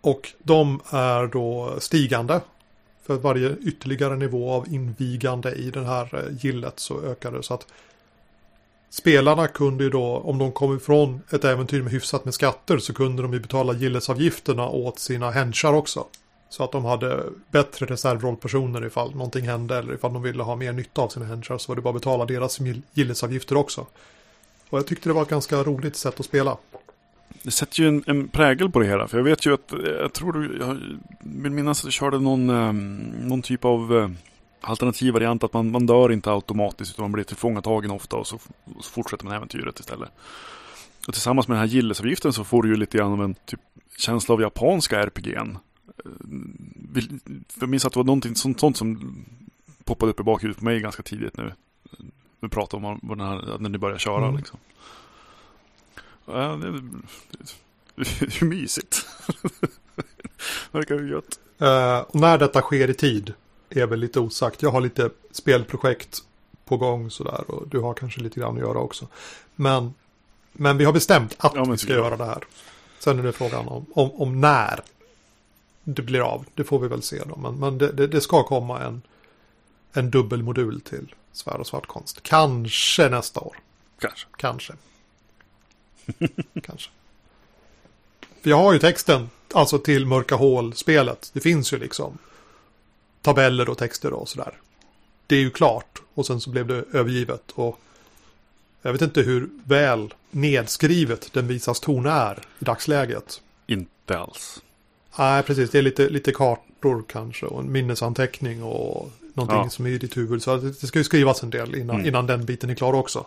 Och de är då stigande. För varje ytterligare nivå av invigande i den här eh, gillet så ökar det. Så att spelarna kunde ju då, om de kom ifrån ett äventyr med hyfsat med skatter så kunde de ju betala gillesavgifterna åt sina henchar också. Så att de hade bättre reservrollpersoner ifall någonting hände eller ifall de ville ha mer nytta av sina henchar så var det bara att betala deras gillesavgifter också. Och jag tyckte det var ett ganska roligt sätt att spela.
Det sätter ju en, en prägel på det hela. För jag vet ju att, jag tror du, jag vill minnas att du körde någon, ehm, någon typ av eh, alternativ variant att man, man dör inte automatiskt utan man blir tillfångatagen ofta och så, och så fortsätter man äventyret istället. Och tillsammans med den här gillesavgiften så får du ju lite grann av en typ känsla av japanska RPG'n. Eh, jag minns att det var någonting sånt, sånt som poppade upp i bakhuvudet på mig ganska tidigt nu. Nu pratar om vad den här, när ni börjar köra mm. liksom. Ja, det, det, mysigt. Verkar ju gött.
Uh, och när detta sker i tid är väl lite osagt. Jag har lite spelprojekt på gång sådär och du har kanske lite grann att göra också. Men, men vi har bestämt att ja, vi ska göra det här. Sen är det frågan om, om, om, när det blir av. Det får vi väl se då. Men, men det, det, det ska komma en, en dubbelmodul till svärd och svartkonst. Kanske nästa år.
Kanske.
Kanske. Kanske. Vi har ju texten, alltså till Mörka Hål-spelet. Det finns ju liksom tabeller och texter och sådär. Det är ju klart och sen så blev det övergivet och jag vet inte hur väl nedskrivet den visas ton är i dagsläget.
Inte alls.
Nej, precis. Det är lite, lite kartor kanske och en minnesanteckning och någonting ja. som är i ditt huvud. Så det ska ju skrivas en del innan, mm. innan den biten är klar också.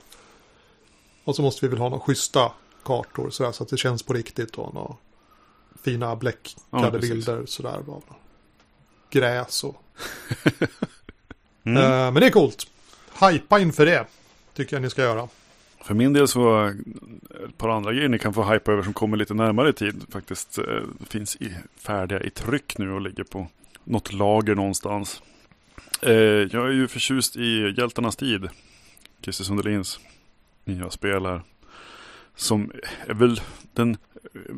Och så måste vi väl ha några schyssta kartor sådär, så att det känns på riktigt och några fina bläckade ja, bilder sådär. Gräs och mm. uh, men det är coolt. Hypa inför det. Tycker jag ni ska göra.
För min del så ett par andra grejer ni kan få hypa över som kommer lite närmare i tid. Faktiskt uh, finns i, färdiga i tryck nu och ligger på något lager någonstans. Uh, jag är ju förtjust i Hjältarnas tid. Christer Sundelins nya spel här. Som är väl den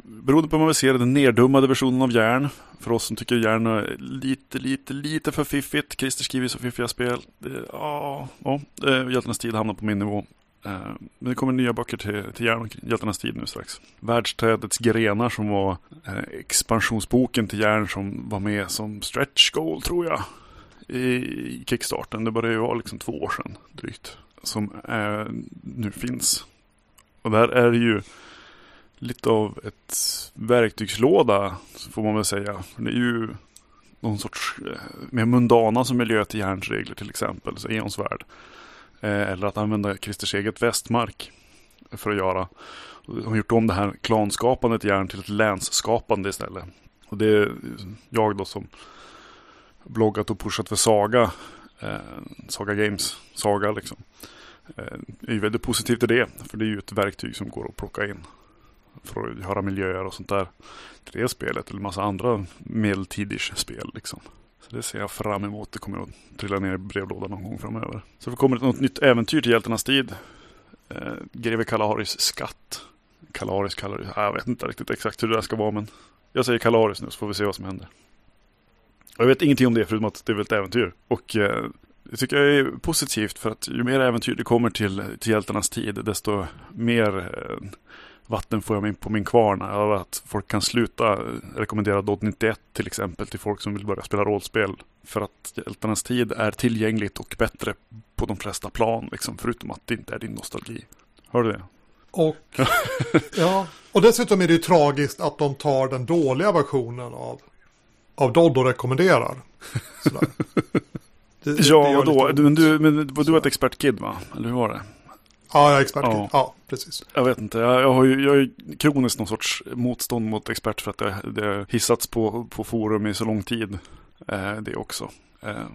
beroende på hur man vill se det, den nerdummade versionen av järn. För oss som tycker järn är lite, lite, lite för fiffigt. Christer skriver så fiffiga spel. Ja, ja, Hjältarnas tid hamnar på min nivå. Eh, men det kommer nya böcker till, till Järn och Hjältarnas tid nu strax. Världsträdets grenar som var eh, expansionsboken till Järn som var med som stretch goal tror jag. I kickstarten. Det började ju vara liksom två år sedan drygt. Som är, nu finns. Och där är det ju lite av ett verktygslåda, får man väl säga. Det är ju någon sorts eh, mer mundana som miljö till järnsregler till exempel, så Eons värld. Eh, eller att använda Christers eget västmark för att göra. De har gjort om det här klanskapandet järn till ett länsskapande istället. Och det är jag då som bloggat och pushat för Saga, eh, Saga Games, Saga liksom. eh, är ju väldigt positiv till det. För det är ju ett verktyg som går att plocka in. För att göra miljöer och sånt där. Till det spelet eller massa andra medeltidish spel liksom. Så det ser jag fram emot. Det kommer att trilla ner i brevlådan någon gång framöver. Så det kommer något nytt äventyr till hjältarnas tid. Eh, Greve Kalaris skatt. Kalaris kallar det. Jag vet inte riktigt exakt hur det där ska vara men jag säger Kalaris nu så får vi se vad som händer. Jag vet ingenting om det förutom att det är väl ett äventyr. Och eh, det tycker jag är positivt för att ju mer äventyr det kommer till, till hjältarnas tid desto mer eh, vatten får jag på min kvarn av att folk kan sluta rekommendera Dodd 91 till exempel till folk som vill börja spela rollspel. För att hjältarnas tid är tillgängligt och bättre på de flesta plan liksom, förutom att det inte är din nostalgi. Hör du det?
Och, ja, och dessutom är det ju tragiskt att de tar den dåliga versionen av, av Dodd och rekommenderar. Sådär.
Det, ja, vadå? Men du, men du var ett expertkid va? Eller hur var det?
Ja, jag är expert. Ja. ja, precis.
Jag vet inte. Jag, jag har ju jag har kroniskt någon sorts motstånd mot expert för att det, det hissats på, på forum i så lång tid. Eh, det också. Eh.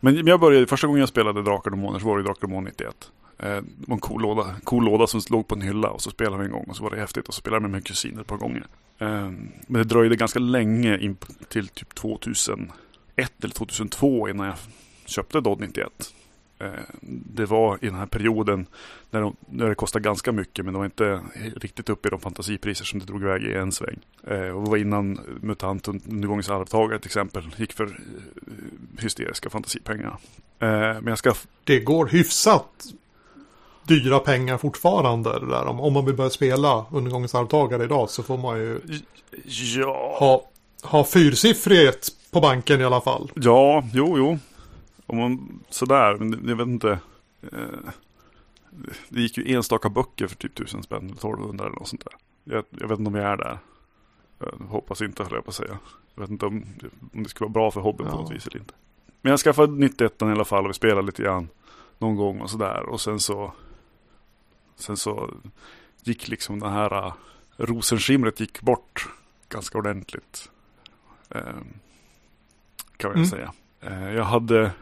Men, jag började, första gången jag spelade Drakar och Demoner så var det Drakar och Demoner 91. Eh, det var en cool låda, cool låda som låg på en hylla och så spelade vi en gång och så var det häftigt och så spelade jag med mina kusiner ett par gånger. Eh, men det dröjde ganska länge in till typ 2001 eller 2002 innan jag köpte Dodd 91. Eh, det var i den här perioden när, de, när det kostade ganska mycket men det var inte riktigt uppe i de fantasipriser som det drog iväg i en sväng. Eh, och det var innan MUTANT undergångens arvtagare till exempel gick för eh, hysteriska fantasipengar. Men jag ska...
Det går hyfsat dyra pengar fortfarande. Det där. Om, om man vill börja spela undergångens arvtagare idag så får man ju
ja.
ha, ha fyrsiffrigt på banken i alla fall.
Ja, jo, jo. Om man, sådär, men jag vet inte. Eh, det gick ju enstaka böcker för typ tusen spänn, 1200 eller något sånt där. Jag, jag, vet inte om vi är där. Jag hoppas inte, höll jag på att säga. Jag vet inte om, om det skulle vara bra för hobbyn ja. på något vis eller inte. Men jag skaffade 91 i alla fall och vi spelade lite grann någon gång och sådär. Och sen så Sen så gick liksom det här uh, rosenskimret gick bort ganska ordentligt. Uh, kan man mm. säga. Uh, jag hade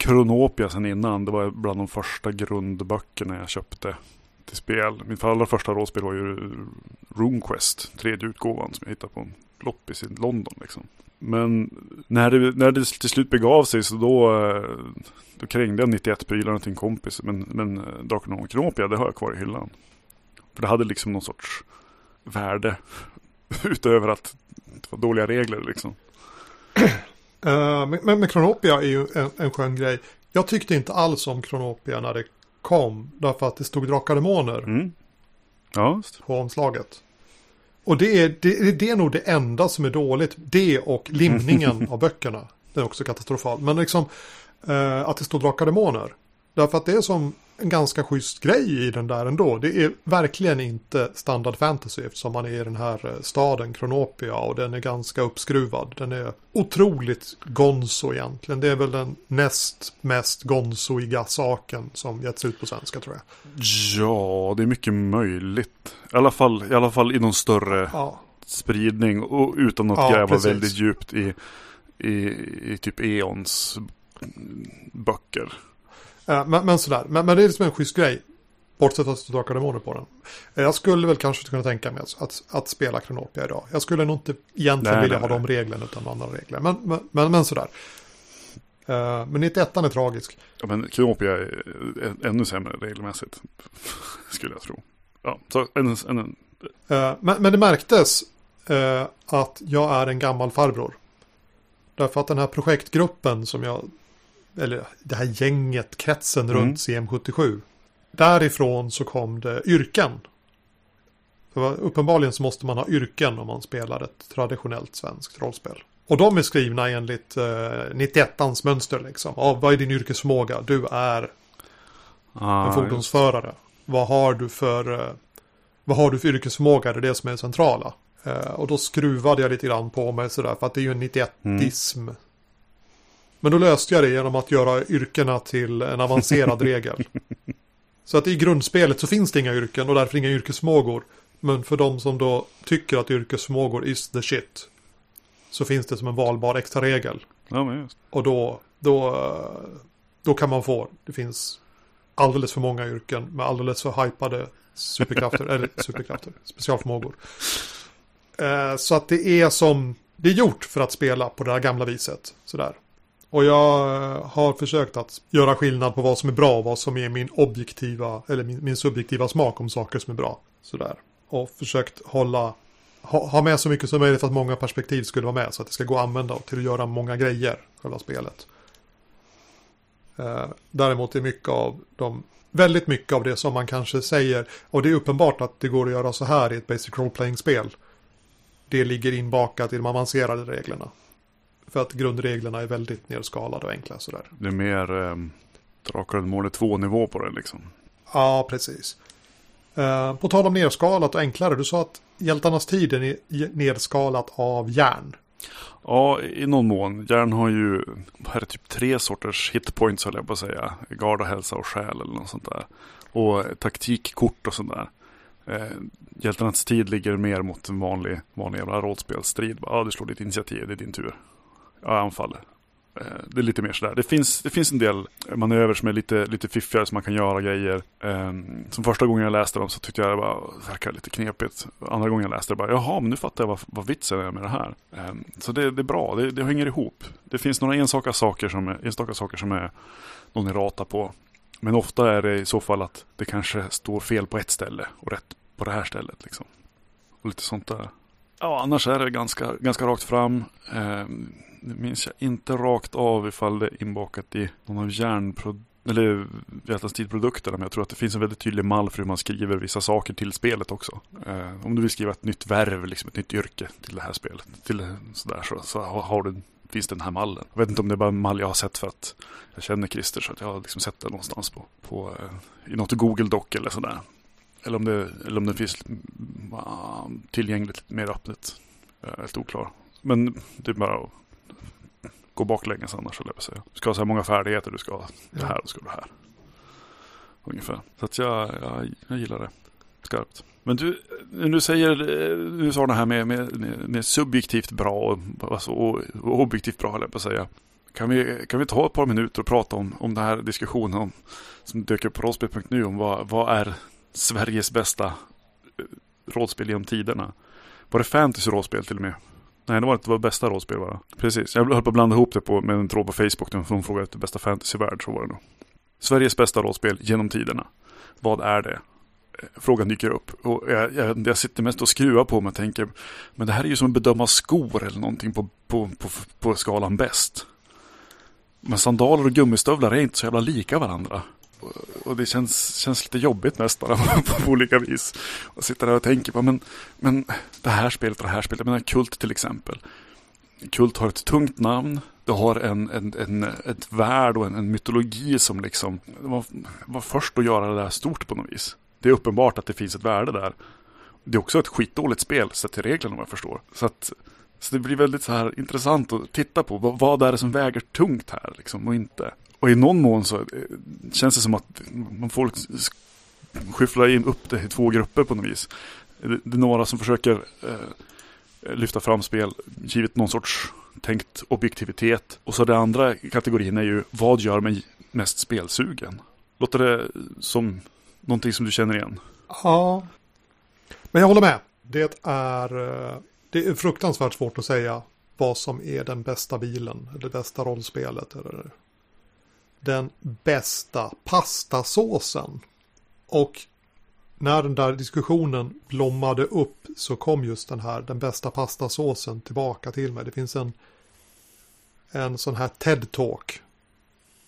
Kronopia sen innan. Det var bland de första grundböckerna jag köpte till spel. Mitt allra första rollspel var ju RuneQuest, tredje utgåvan som jag hittade på en loppis i London. Liksom. Men när det, när det till slut begav sig så då, eh, då krängde jag 91 prylar till en kompis. Men, men Draken och Kronopia, det har jag kvar i hyllan. För det hade liksom någon sorts värde. Utöver att det var dåliga regler liksom.
Uh, men, men Kronopia är ju en, en skön grej. Jag tyckte inte alls om Kronopia när det kom. Därför att det stod Drakar Demoner.
Mm. Ja,
På omslaget. Och det är, det, det är nog det enda som är dåligt. Det och limningen av böckerna. Det är också katastrofalt. Men liksom uh, att det står Drakar Demoner. Därför att det är som en ganska schysst grej i den där ändå. Det är verkligen inte standard fantasy eftersom man är i den här eh, staden Kronopia och den är ganska uppskruvad. Den är otroligt gonzo egentligen. Det är väl den näst mest gonzoiga saken som getts ut på svenska tror jag.
Ja, det är mycket möjligt. I alla fall i, alla fall i någon större ja. spridning och utan att ja, gräva precis. väldigt djupt i, i, i typ Eons böcker.
Eh, men, men sådär, men, men det är liksom en schysst grej. Bortsett från att det står demoner på den. Eh, jag skulle väl kanske kunna tänka mig att, att, att spela Kronopia idag. Jag skulle nog inte egentligen nej, vilja nej, ha nej. de reglerna utan andra regler. Men, men, men, men sådär. Uh, men 91 är tragisk.
Ja, men Kronopia är ännu sämre regelmässigt. skulle jag tro. Ja, så en, en, en.
Men, men det märktes uh, att jag är en gammal farbror. Därför att den här projektgruppen som jag eller det här gänget, kretsen mm. runt CM77. Därifrån så kom det yrken. För uppenbarligen så måste man ha yrken om man spelar ett traditionellt svenskt rollspel. Och de är skrivna enligt eh, 91ans mönster liksom. Ja, vad är din yrkesförmåga? Du är ah, en fordonsförare. Just. Vad har du för eh, vad har du för yrkesförmåga? Det är det som är det centrala. Eh, och då skruvade jag lite grann på mig sådär. För att det är ju en 91-ism. Mm. Men då löste jag det genom att göra yrkena till en avancerad regel. Så att i grundspelet så finns det inga yrken och därför inga yrkesförmågor. Men för de som då tycker att yrkesförmågor is the shit. Så finns det som en valbar extra regel.
Ja.
Och då, då, då kan man få, det finns alldeles för många yrken med alldeles för hypade superkrafter, eller superkrafter, specialförmågor. Eh, så att det är som, det är gjort för att spela på det här gamla viset. Sådär. Och jag eh, har försökt att göra skillnad på vad som är bra och vad som är min objektiva, eller min, min subjektiva smak om saker som är bra. Sådär. Och försökt hålla, ha, ha med så mycket som möjligt för att många perspektiv skulle vara med. Så att det ska gå att använda till att göra många grejer, själva spelet. Eh, däremot är mycket av de, väldigt mycket av det som man kanske säger, och det är uppenbart att det går att göra så här i ett basic role-playing-spel. Det ligger inbakat i de avancerade reglerna. För att grundreglerna är väldigt nedskalade och enkla sådär.
Det är mer eh, Drakar målet 2-nivå på det liksom.
Ja, precis. Eh, på tal om nedskalat och enklare, du sa att hjältarnas tid är nedskalat av järn.
Ja, i någon mån. Järn har ju här är typ tre sorters hitpoints höll jag på att säga. Gard och hälsa och själ eller något sånt där. Och taktikkort och sånt där. Eh, hjältarnas tid ligger mer mot en vanlig, vanlig jävla rollspelsstrid. Ja, du slår ditt initiativ, det är din tur. Ja, jag anfaller. Eh, det är lite mer sådär. Det finns, det finns en del manöver som är lite, lite fiffigare som man kan göra grejer. Ehm, som första gången jag läste dem så tyckte jag det bara verkade lite knepigt. Andra gången jag läste det bara, jaha, men nu fattar jag vad, vad vitsen är med det här. Ehm, så det, det, är bra, det, det hänger ihop. Det finns några enstaka saker som är, enstaka saker som är någon är rata på. Men ofta är det i så fall att det kanske står fel på ett ställe och rätt på det här stället. Liksom. Och lite sånt där. Ja, annars är det ganska, ganska rakt fram. Ehm, det minns jag inte rakt av ifall det är inbakat i någon av järnprodukterna eller Hjältans men jag tror att det finns en väldigt tydlig mall för hur man skriver vissa saker till spelet också. Eh, om du vill skriva ett nytt värv, liksom ett nytt yrke till det här spelet, till sådär, så, så har du, finns den här mallen. Jag vet inte om det är bara en mall jag har sett för att jag känner Christer så att jag har liksom sett den någonstans på, på eh, i något Google Doc eller sådär. Eller om det, eller om det finns uh, tillgängligt mer öppet. Jag är helt oklar. Men det är bara att gå baklänges annars, eller jag säga. Du ska ha så här många färdigheter, du ska ha det här och ska det här. Ungefär. Så att jag, jag, jag gillar det. Skarpt. Men du, du säger, du sa det här med, med, med subjektivt bra och, alltså, och, och objektivt bra, eller på att säga. Kan vi, kan vi ta ett par minuter och prata om, om den här diskussionen om, som dök upp på rollspel.nu om vad, vad är Sveriges bästa eh, rollspel genom tiderna? Var det fantasy-rollspel till och med? Nej, det var inte var bästa rollspel bara. Precis, jag höll på att blanda ihop det på, med en tråd på Facebook. Där frågade efter bästa fantasyvärld, så var det nog. Sveriges bästa rollspel genom tiderna. Vad är det? Eh, frågan dyker upp. Och jag, jag, jag sitter mest och skruvar på mig och tänker, men det här är ju som att bedöma skor eller någonting på, på, på, på skalan bäst. Men sandaler och gummistövlar är inte så jävla lika varandra. Och det känns, känns lite jobbigt nästan på olika vis. Och sitta där och tänka på, men, men det här spelet och det här spelet, Jag menar Kult till exempel. Kult har ett tungt namn. Det har en, en, en, ett värld och en, en mytologi som liksom var, var först att göra det där stort på något vis. Det är uppenbart att det finns ett värde där. Det är också ett skitdåligt spel sett till reglerna vad jag förstår. Så att så det blir väldigt så här intressant att titta på. Vad, vad är det som väger tungt här liksom och inte? Och i någon mån så eh, känns det som att man får liksom skyffla in upp det i två grupper på något vis. Det är några som försöker eh, lyfta fram spel givet någon sorts tänkt objektivitet. Och så den andra kategorin är ju vad gör mig mest spelsugen? Låter det som någonting som du känner igen?
Ja, men jag håller med. Det är, eh, det är fruktansvärt svårt att säga vad som är den bästa bilen eller det bästa rollspelet. Eller den bästa pastasåsen. Och när den där diskussionen blommade upp så kom just den här den bästa pastasåsen tillbaka till mig. Det finns en, en sån här TED-talk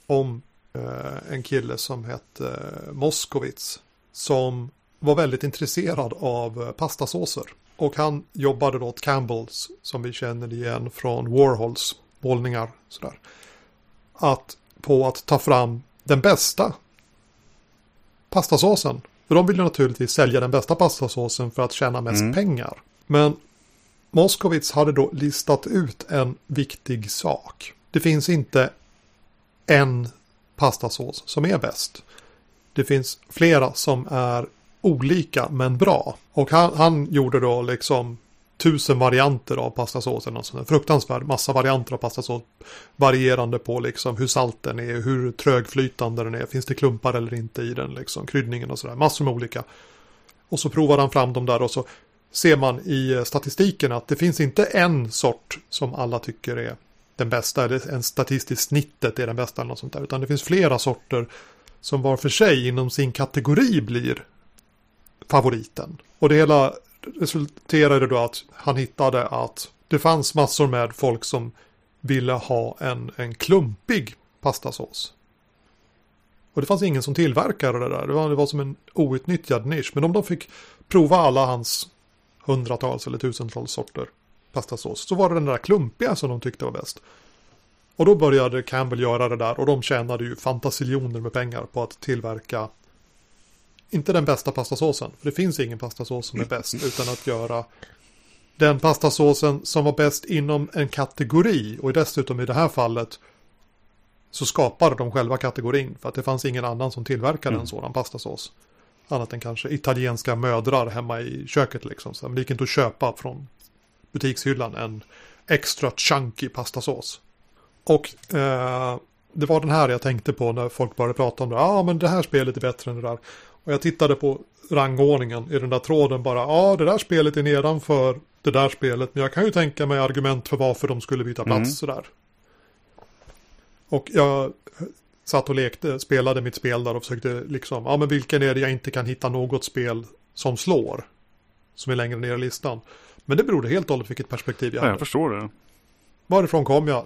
om eh, en kille som hette eh, Moskowitz som var väldigt intresserad av eh, pastasåser. Och han jobbade då åt Campbells som vi känner igen från Warhols målningar. Sådär. Att på att ta fram den bästa pastasåsen. För de vill ju naturligtvis sälja den bästa pastasåsen för att tjäna mest mm. pengar. Men Moskowitz hade då listat ut en viktig sak. Det finns inte en pastasås som är bäst. Det finns flera som är olika men bra. Och han, han gjorde då liksom tusen varianter av pastasås eller något sånt. Fruktansvärd massa varianter av pastasås. Varierande på liksom hur salt den är, hur trögflytande den är, finns det klumpar eller inte i den liksom, kryddningen och sådär. Massor med olika. Och så provar han fram dem där och så ser man i eh, statistiken att det finns inte en sort som alla tycker är den bästa, eller en statistiskt snittet är den bästa eller något sånt där, utan det finns flera sorter som var för sig inom sin kategori blir favoriten. Och det hela resulterade då att han hittade att det fanns massor med folk som ville ha en, en klumpig pastasås. Och det fanns ingen som tillverkade det där. Det var, det var som en outnyttjad nisch. Men om de fick prova alla hans hundratals eller tusentals sorter pastasås så var det den där klumpiga som de tyckte var bäst. Och då började Campbell göra det där och de tjänade ju fantasiljoner med pengar på att tillverka inte den bästa pastasåsen, för det finns ingen pastasås som är bäst, utan att göra den pastasåsen som var bäst inom en kategori och dessutom i det här fallet så skapade de själva kategorin för att det fanns ingen annan som tillverkade mm. en sådan pastasås. Annat än kanske italienska mödrar hemma i köket liksom. Så det gick inte att köpa från butikshyllan en extra chunky pastasås. Och eh, det var den här jag tänkte på när folk började prata om det. Ja, ah, men det här spelet är bättre än det där. Och jag tittade på rangordningen i den där tråden bara. Ja, ah, det där spelet är nedanför det där spelet. Men jag kan ju tänka mig argument för varför de skulle byta plats mm. sådär. Och jag satt och lekte, spelade mitt spel där och försökte liksom, ja men vilken är det jag inte kan hitta något spel som slår? Som är längre ner i listan. Men det berodde helt och hållet vilket perspektiv jag hade.
Ja, jag förstår det.
Varifrån kom jag?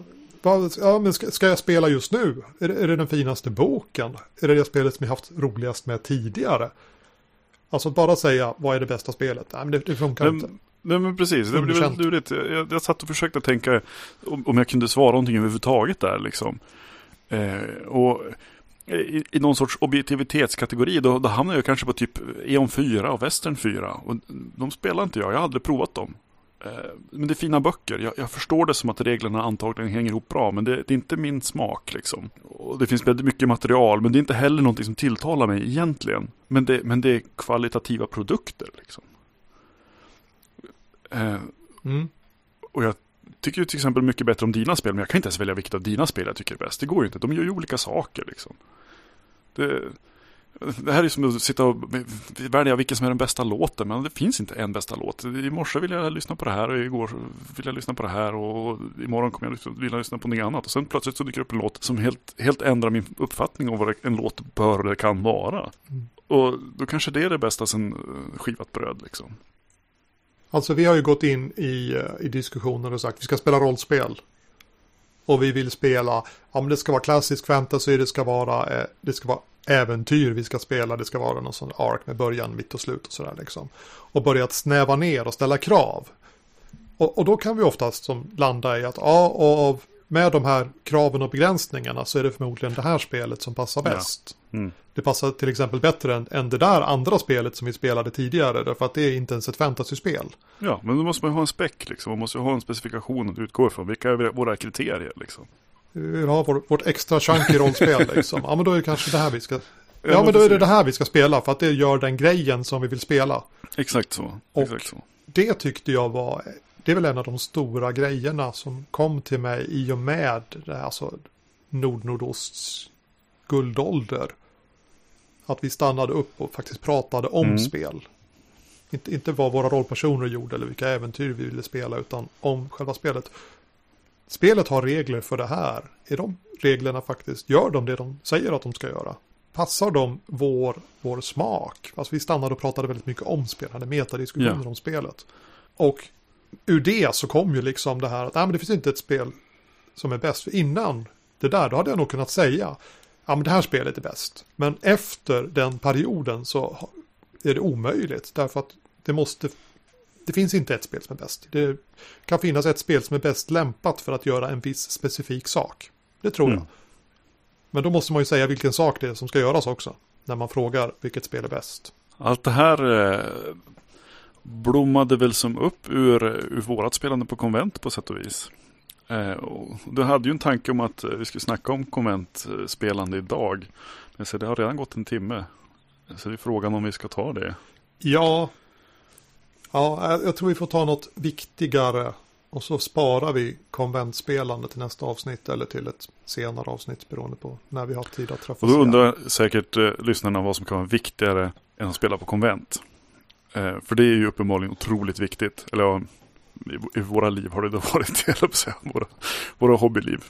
Ja, men ska, ska jag spela just nu? Är det, är det den finaste boken? Är det det spelet som jag haft roligast med tidigare? Alltså att bara säga vad är det bästa spelet? Nej, men det, det funkar men, inte.
Nej men precis, det väldigt lurigt. Jag, jag satt och försökte tänka om, om jag kunde svara någonting överhuvudtaget där liksom. Eh, och i, i någon sorts objektivitetskategori då, då hamnar jag kanske på typ E.ON 4 och Western 4. Och de spelar inte jag, jag har aldrig provat dem. Eh, men det är fina böcker. Jag, jag, förstår det som att reglerna antagligen hänger ihop bra. Men det, det, är inte min smak liksom. Och det finns väldigt mycket material. Men det är inte heller någonting som tilltalar mig egentligen. Men det, men det är kvalitativa produkter liksom. Eh, mm. Och jag tycker till exempel mycket bättre om dina spel. Men jag kan inte ens välja vilket av dina spel jag tycker är bäst. Det går ju inte. De gör ju olika saker liksom. Det, det här är som att sitta och välja vilken som är den bästa låten, men det finns inte en bästa låt. I morse ville jag lyssna på det här och igår ville jag lyssna på det här och imorgon kommer jag vilja lyssna på något annat. Och sen plötsligt så dyker det upp en låt som helt, helt ändrar min uppfattning om vad en låt bör eller kan vara. Mm. Och då kanske det är det bästa sen eh, skivat bröd liksom.
Alltså vi har ju gått in i, eh, i diskussioner och sagt att vi ska spela rollspel. Och vi vill spela, ja men det ska vara klassisk fantasy, det ska vara, eh, det ska vara äventyr vi ska spela. Det ska vara någon sån ark med början, mitt och slut och sådär liksom. Och börjat snäva ner och ställa krav. Och, och då kan vi oftast som landa i att ja, av, med de här kraven och begränsningarna så är det förmodligen det här spelet som passar bäst. Ja. Mm. Det passar till exempel bättre än, än det där andra spelet som vi spelade tidigare. Därför att det är inte ens ett fantasyspel.
Ja, men då måste man ha en späck liksom. Man måste ha en specifikation att utgå ifrån. Vilka är våra kriterier liksom?
Vi vill ha vår, vårt extra chunky rollspel liksom. Ja men då är det kanske det här vi ska... Ja men då är det det här vi ska spela för att det gör den grejen som vi vill spela.
Exakt så.
Och
Exakt så.
det tyckte jag var, det är väl en av de stora grejerna som kom till mig i och med alltså Nordnordosts guldålder. Att vi stannade upp och faktiskt pratade om mm. spel. Inte, inte vad våra rollpersoner gjorde eller vilka äventyr vi ville spela utan om själva spelet spelet har regler för det här. Är de reglerna faktiskt, gör de det de säger att de ska göra? Passar de vår, vår smak? Alltså vi stannade och pratade väldigt mycket om spel, hade metadiskussioner yeah. om spelet. Och ur det så kom ju liksom det här att nej, men det finns inte ett spel som är bäst. För innan det där, då hade jag nog kunnat säga ja men det här spelet är bäst. Men efter den perioden så är det omöjligt. Därför att det måste det finns inte ett spel som är bäst. Det kan finnas ett spel som är bäst lämpat för att göra en viss specifik sak. Det tror mm. jag. Men då måste man ju säga vilken sak det är som ska göras också. När man frågar vilket spel är bäst.
Allt det här eh, blommade väl som upp ur, ur vårat spelande på konvent på sätt och vis. Eh, du hade ju en tanke om att vi skulle snacka om konventspelande idag. Men så det har redan gått en timme. Så det är frågan om vi ska ta det.
Ja, Ja, jag- jag tror vi får ta något viktigare. Och så sparar vi konventspelande till nästa avsnitt eller till ett senare avsnitt beroende på när vi har tid att träffas.
Och då
igen.
undrar säkert eh, lyssnarna vad som kan vara viktigare än att spela på konvent. Eh, för det är ju uppenbarligen otroligt viktigt. Eller ja, i, i våra liv har det då varit jag säga. Våra, våra hobbyliv.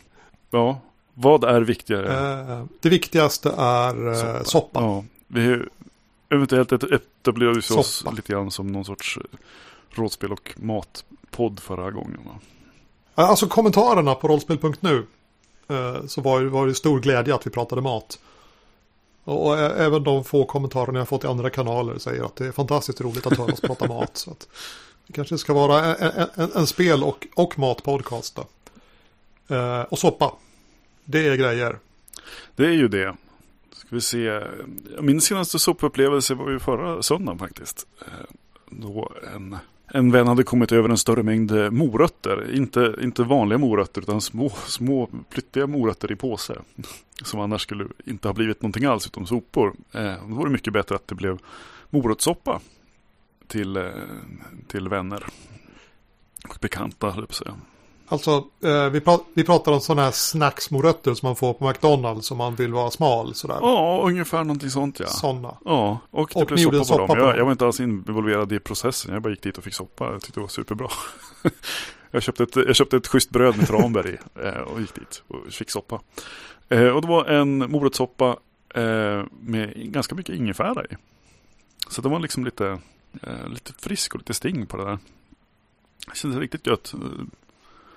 Ja, vad är viktigare?
Eh, det viktigaste är eh,
Soppa.
soppa.
Ja, vi är eventuellt etablerade vi oss lite grann som någon sorts eh, rådspel och matpodd förra gången. Va?
Alltså kommentarerna på rollspel.nu eh, så var, var det stor glädje att vi pratade mat. Och, och ä- även de få kommentarerna jag fått i andra kanaler säger att det är fantastiskt roligt att höra oss prata mat. Så att det kanske ska vara en, en, en spel och, och matpodcast. då. Eh, och soppa. Det är grejer.
Det är ju det. Ska vi se. Min senaste soppupplevelse var ju förra söndagen faktiskt. Eh, då en, en vän hade kommit över en större mängd morötter. Inte, inte vanliga morötter utan små, små plyttiga morötter i påse. Som annars skulle inte ha blivit någonting alls utom sopor. Eh, då var det mycket bättre att det blev morotssoppa till, eh, till vänner. Och bekanta, höll jag på att säga.
Alltså eh, vi, pra- vi pratar om sådana här snacksmorötter som man får på McDonalds om man vill vara smal sådär.
Ja, ungefär någonting sånt ja.
Sådana.
Ja, och det
Och
blev soppa,
en
på
soppa
dem. Jag, jag var inte alls involverad i processen. Jag bara gick dit och fick soppa. Jag tyckte det var superbra. jag, köpte ett, jag köpte ett schysst bröd med tranbär i eh, och gick dit och fick soppa. Eh, och det var en morotssoppa eh, med ganska mycket ingefära i. Så det var liksom lite, lite frisk och lite sting på det där. Det kändes riktigt gött.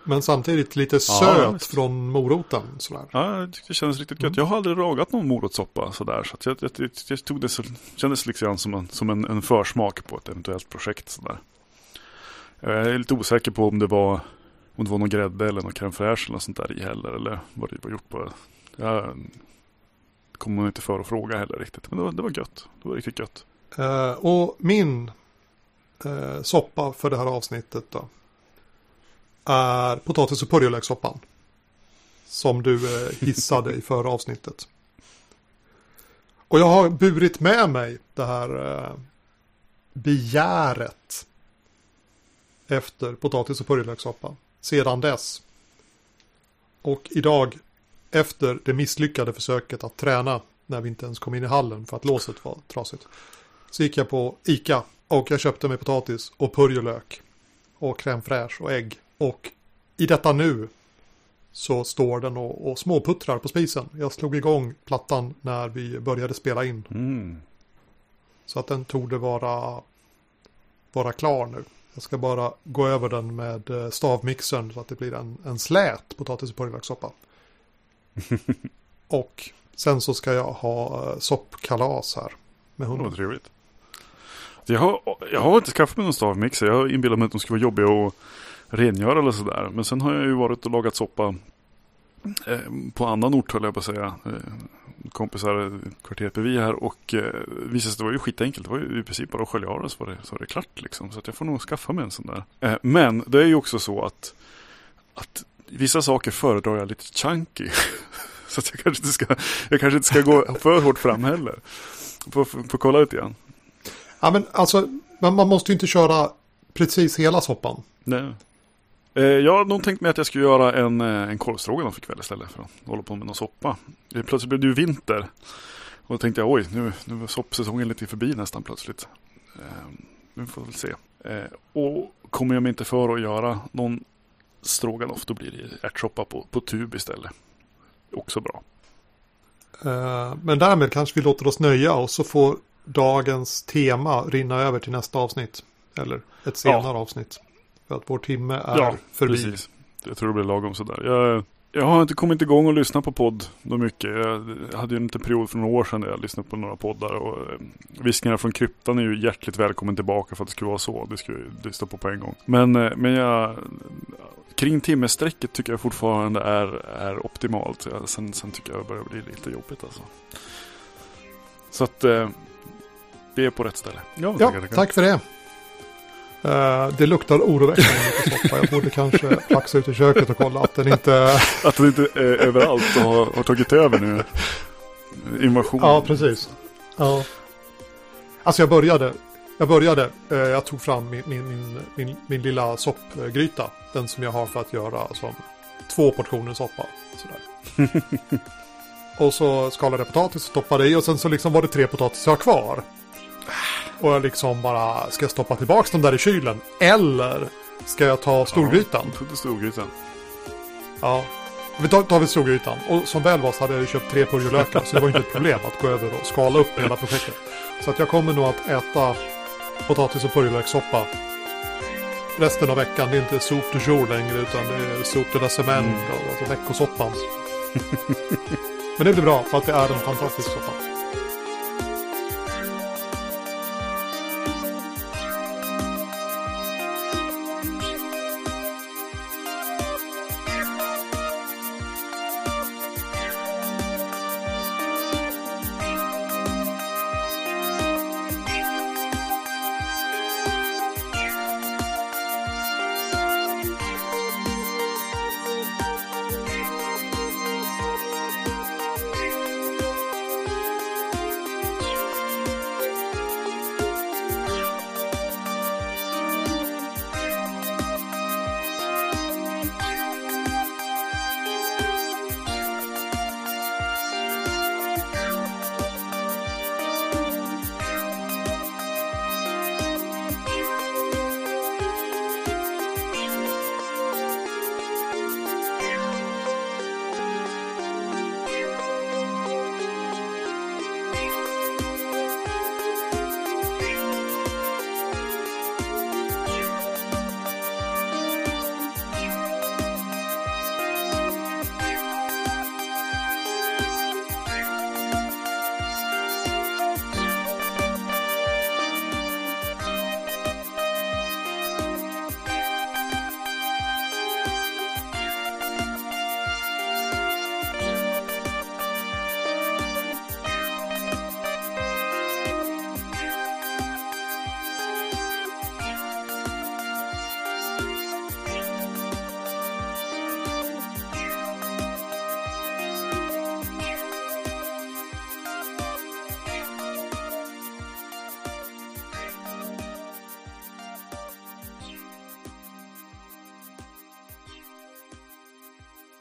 Men samtidigt lite
Ja,
söt
visst.
från moroten sådär.
Ja, det kändes riktigt gött.
Mm.
Jag har aldrig ragat någon morotssoppa sådär. Så jag, jag, jag, jag tog det så, kändes liksom som, en, som en, en försmak på ett eventuellt projekt sådär. Jag är lite osäker på om det var om det var någon grädde eller någon crème fraîche eller något sånt där i heller. Eller vad det var gjort på. Jag kommer inte för att fråga heller riktigt. Men det var, det var gött. Det var riktigt gött.
Eh, och min eh, soppa för det här avsnittet då. Är potatis och purjolökssoppan. Som du eh, hissade i förra avsnittet. Och jag har burit med mig det här eh, begäret. Efter potatis och purjolökssoppa. Sedan dess. Och idag. Efter det misslyckade försöket att träna. När vi inte ens kom in i hallen för att låset var trasigt. Så gick jag på Ica och jag köpte mig potatis och purjolök. Och crème fraîche och ägg. Och i detta nu så står den och, och småputtrar på spisen. Jag slog igång plattan när vi började spela in.
Mm.
Så att den torde vara, vara klar nu. Jag ska bara gå över den med eh, stavmixern så att det blir en, en slät potatis och purjolökssoppa. och sen så ska jag ha eh, soppkalas här. Med
var
hunden.
trevligt. Jag har, jag har inte skaffat mig någon stavmixer. Jag inbillar mig att de skulle vara jobbiga att rengöra eller sådär. Men sen har jag ju varit och lagat soppa eh, på annan ort höll jag på att säga. Eh, kompisar kvarteret bredvid här och eh, visade sig att det var ju skitenkelt. Det var ju i princip bara att skölja av det så var det, så var det klart liksom. Så att jag får nog skaffa mig en sån där. Eh, men det är ju också så att, att vissa saker föredrar jag lite chunky. så att jag kanske inte ska, jag kanske inte ska gå för hårt fram heller. Får, får, får kolla lite grann.
Ja men alltså, man, man måste ju inte köra precis hela soppan.
Nej. Eh, jag har nog tänkt mig att jag skulle göra en, eh, en korvstroganoff ikväll istället för att hålla på med någon soppa. Eh, Plötsligt blev det ju vinter. Och då tänkte jag oj, nu, nu var soppsäsongen lite förbi nästan plötsligt. Eh, vi får väl se. Eh, och kommer jag mig inte för att göra någon stroganoff då blir det ärtsoppa på, på tub istället. Också bra.
Eh, men därmed kanske vi låter oss nöja och så får dagens tema rinna över till nästa avsnitt. Eller ett senare avsnitt. För att vår timme är förbi.
Precis. Jag tror det blir lagom sådär. Jag, jag har inte kommit igång och lyssnat på podd något mycket. Jag hade ju en liten period för några år sedan där jag lyssnade på några poddar. Och eh, Viskningar från kryptan är ju hjärtligt välkommen tillbaka för att det skulle vara så. Det skulle jag lyssna på på en gång. Men, eh, men jag, kring timmesträcket tycker jag fortfarande är, är optimalt. Sen, sen tycker jag det börjar bli lite jobbigt alltså. Så att eh, vi är på rätt ställe. Ja,
Ja, tack för det. Eh, det luktar oroväckande mycket soppa. Jag borde kanske flaxa ut i köket och kolla att den inte...
Att den inte är överallt och har, har tagit över nu. Invasion.
Ja, precis. Ja. Alltså jag började Jag började, eh, jag tog fram min, min, min, min, min lilla soppgryta. Den som jag har för att göra som två portioner soppa. Sådär. och så skalade jag potatis och stoppade i och sen så liksom var det tre potatisar kvar. Och jag liksom bara, ska jag stoppa tillbaka dem där i kylen? Eller ska jag ta storgrytan?
Ja, storgrytan?
Ja, vi tar, tar vi storgrytan. Och som väl var så hade jag ju köpt tre purjolökar så det var inte ett problem att gå över och skala upp hela projektet. Så att jag kommer nog att äta potatis och purjolökssoppa resten av veckan. Det är inte soup du jour längre utan det är soup de la semaine, alltså veckosoppan. Men det blir bra för att det är en fantastisk soppa.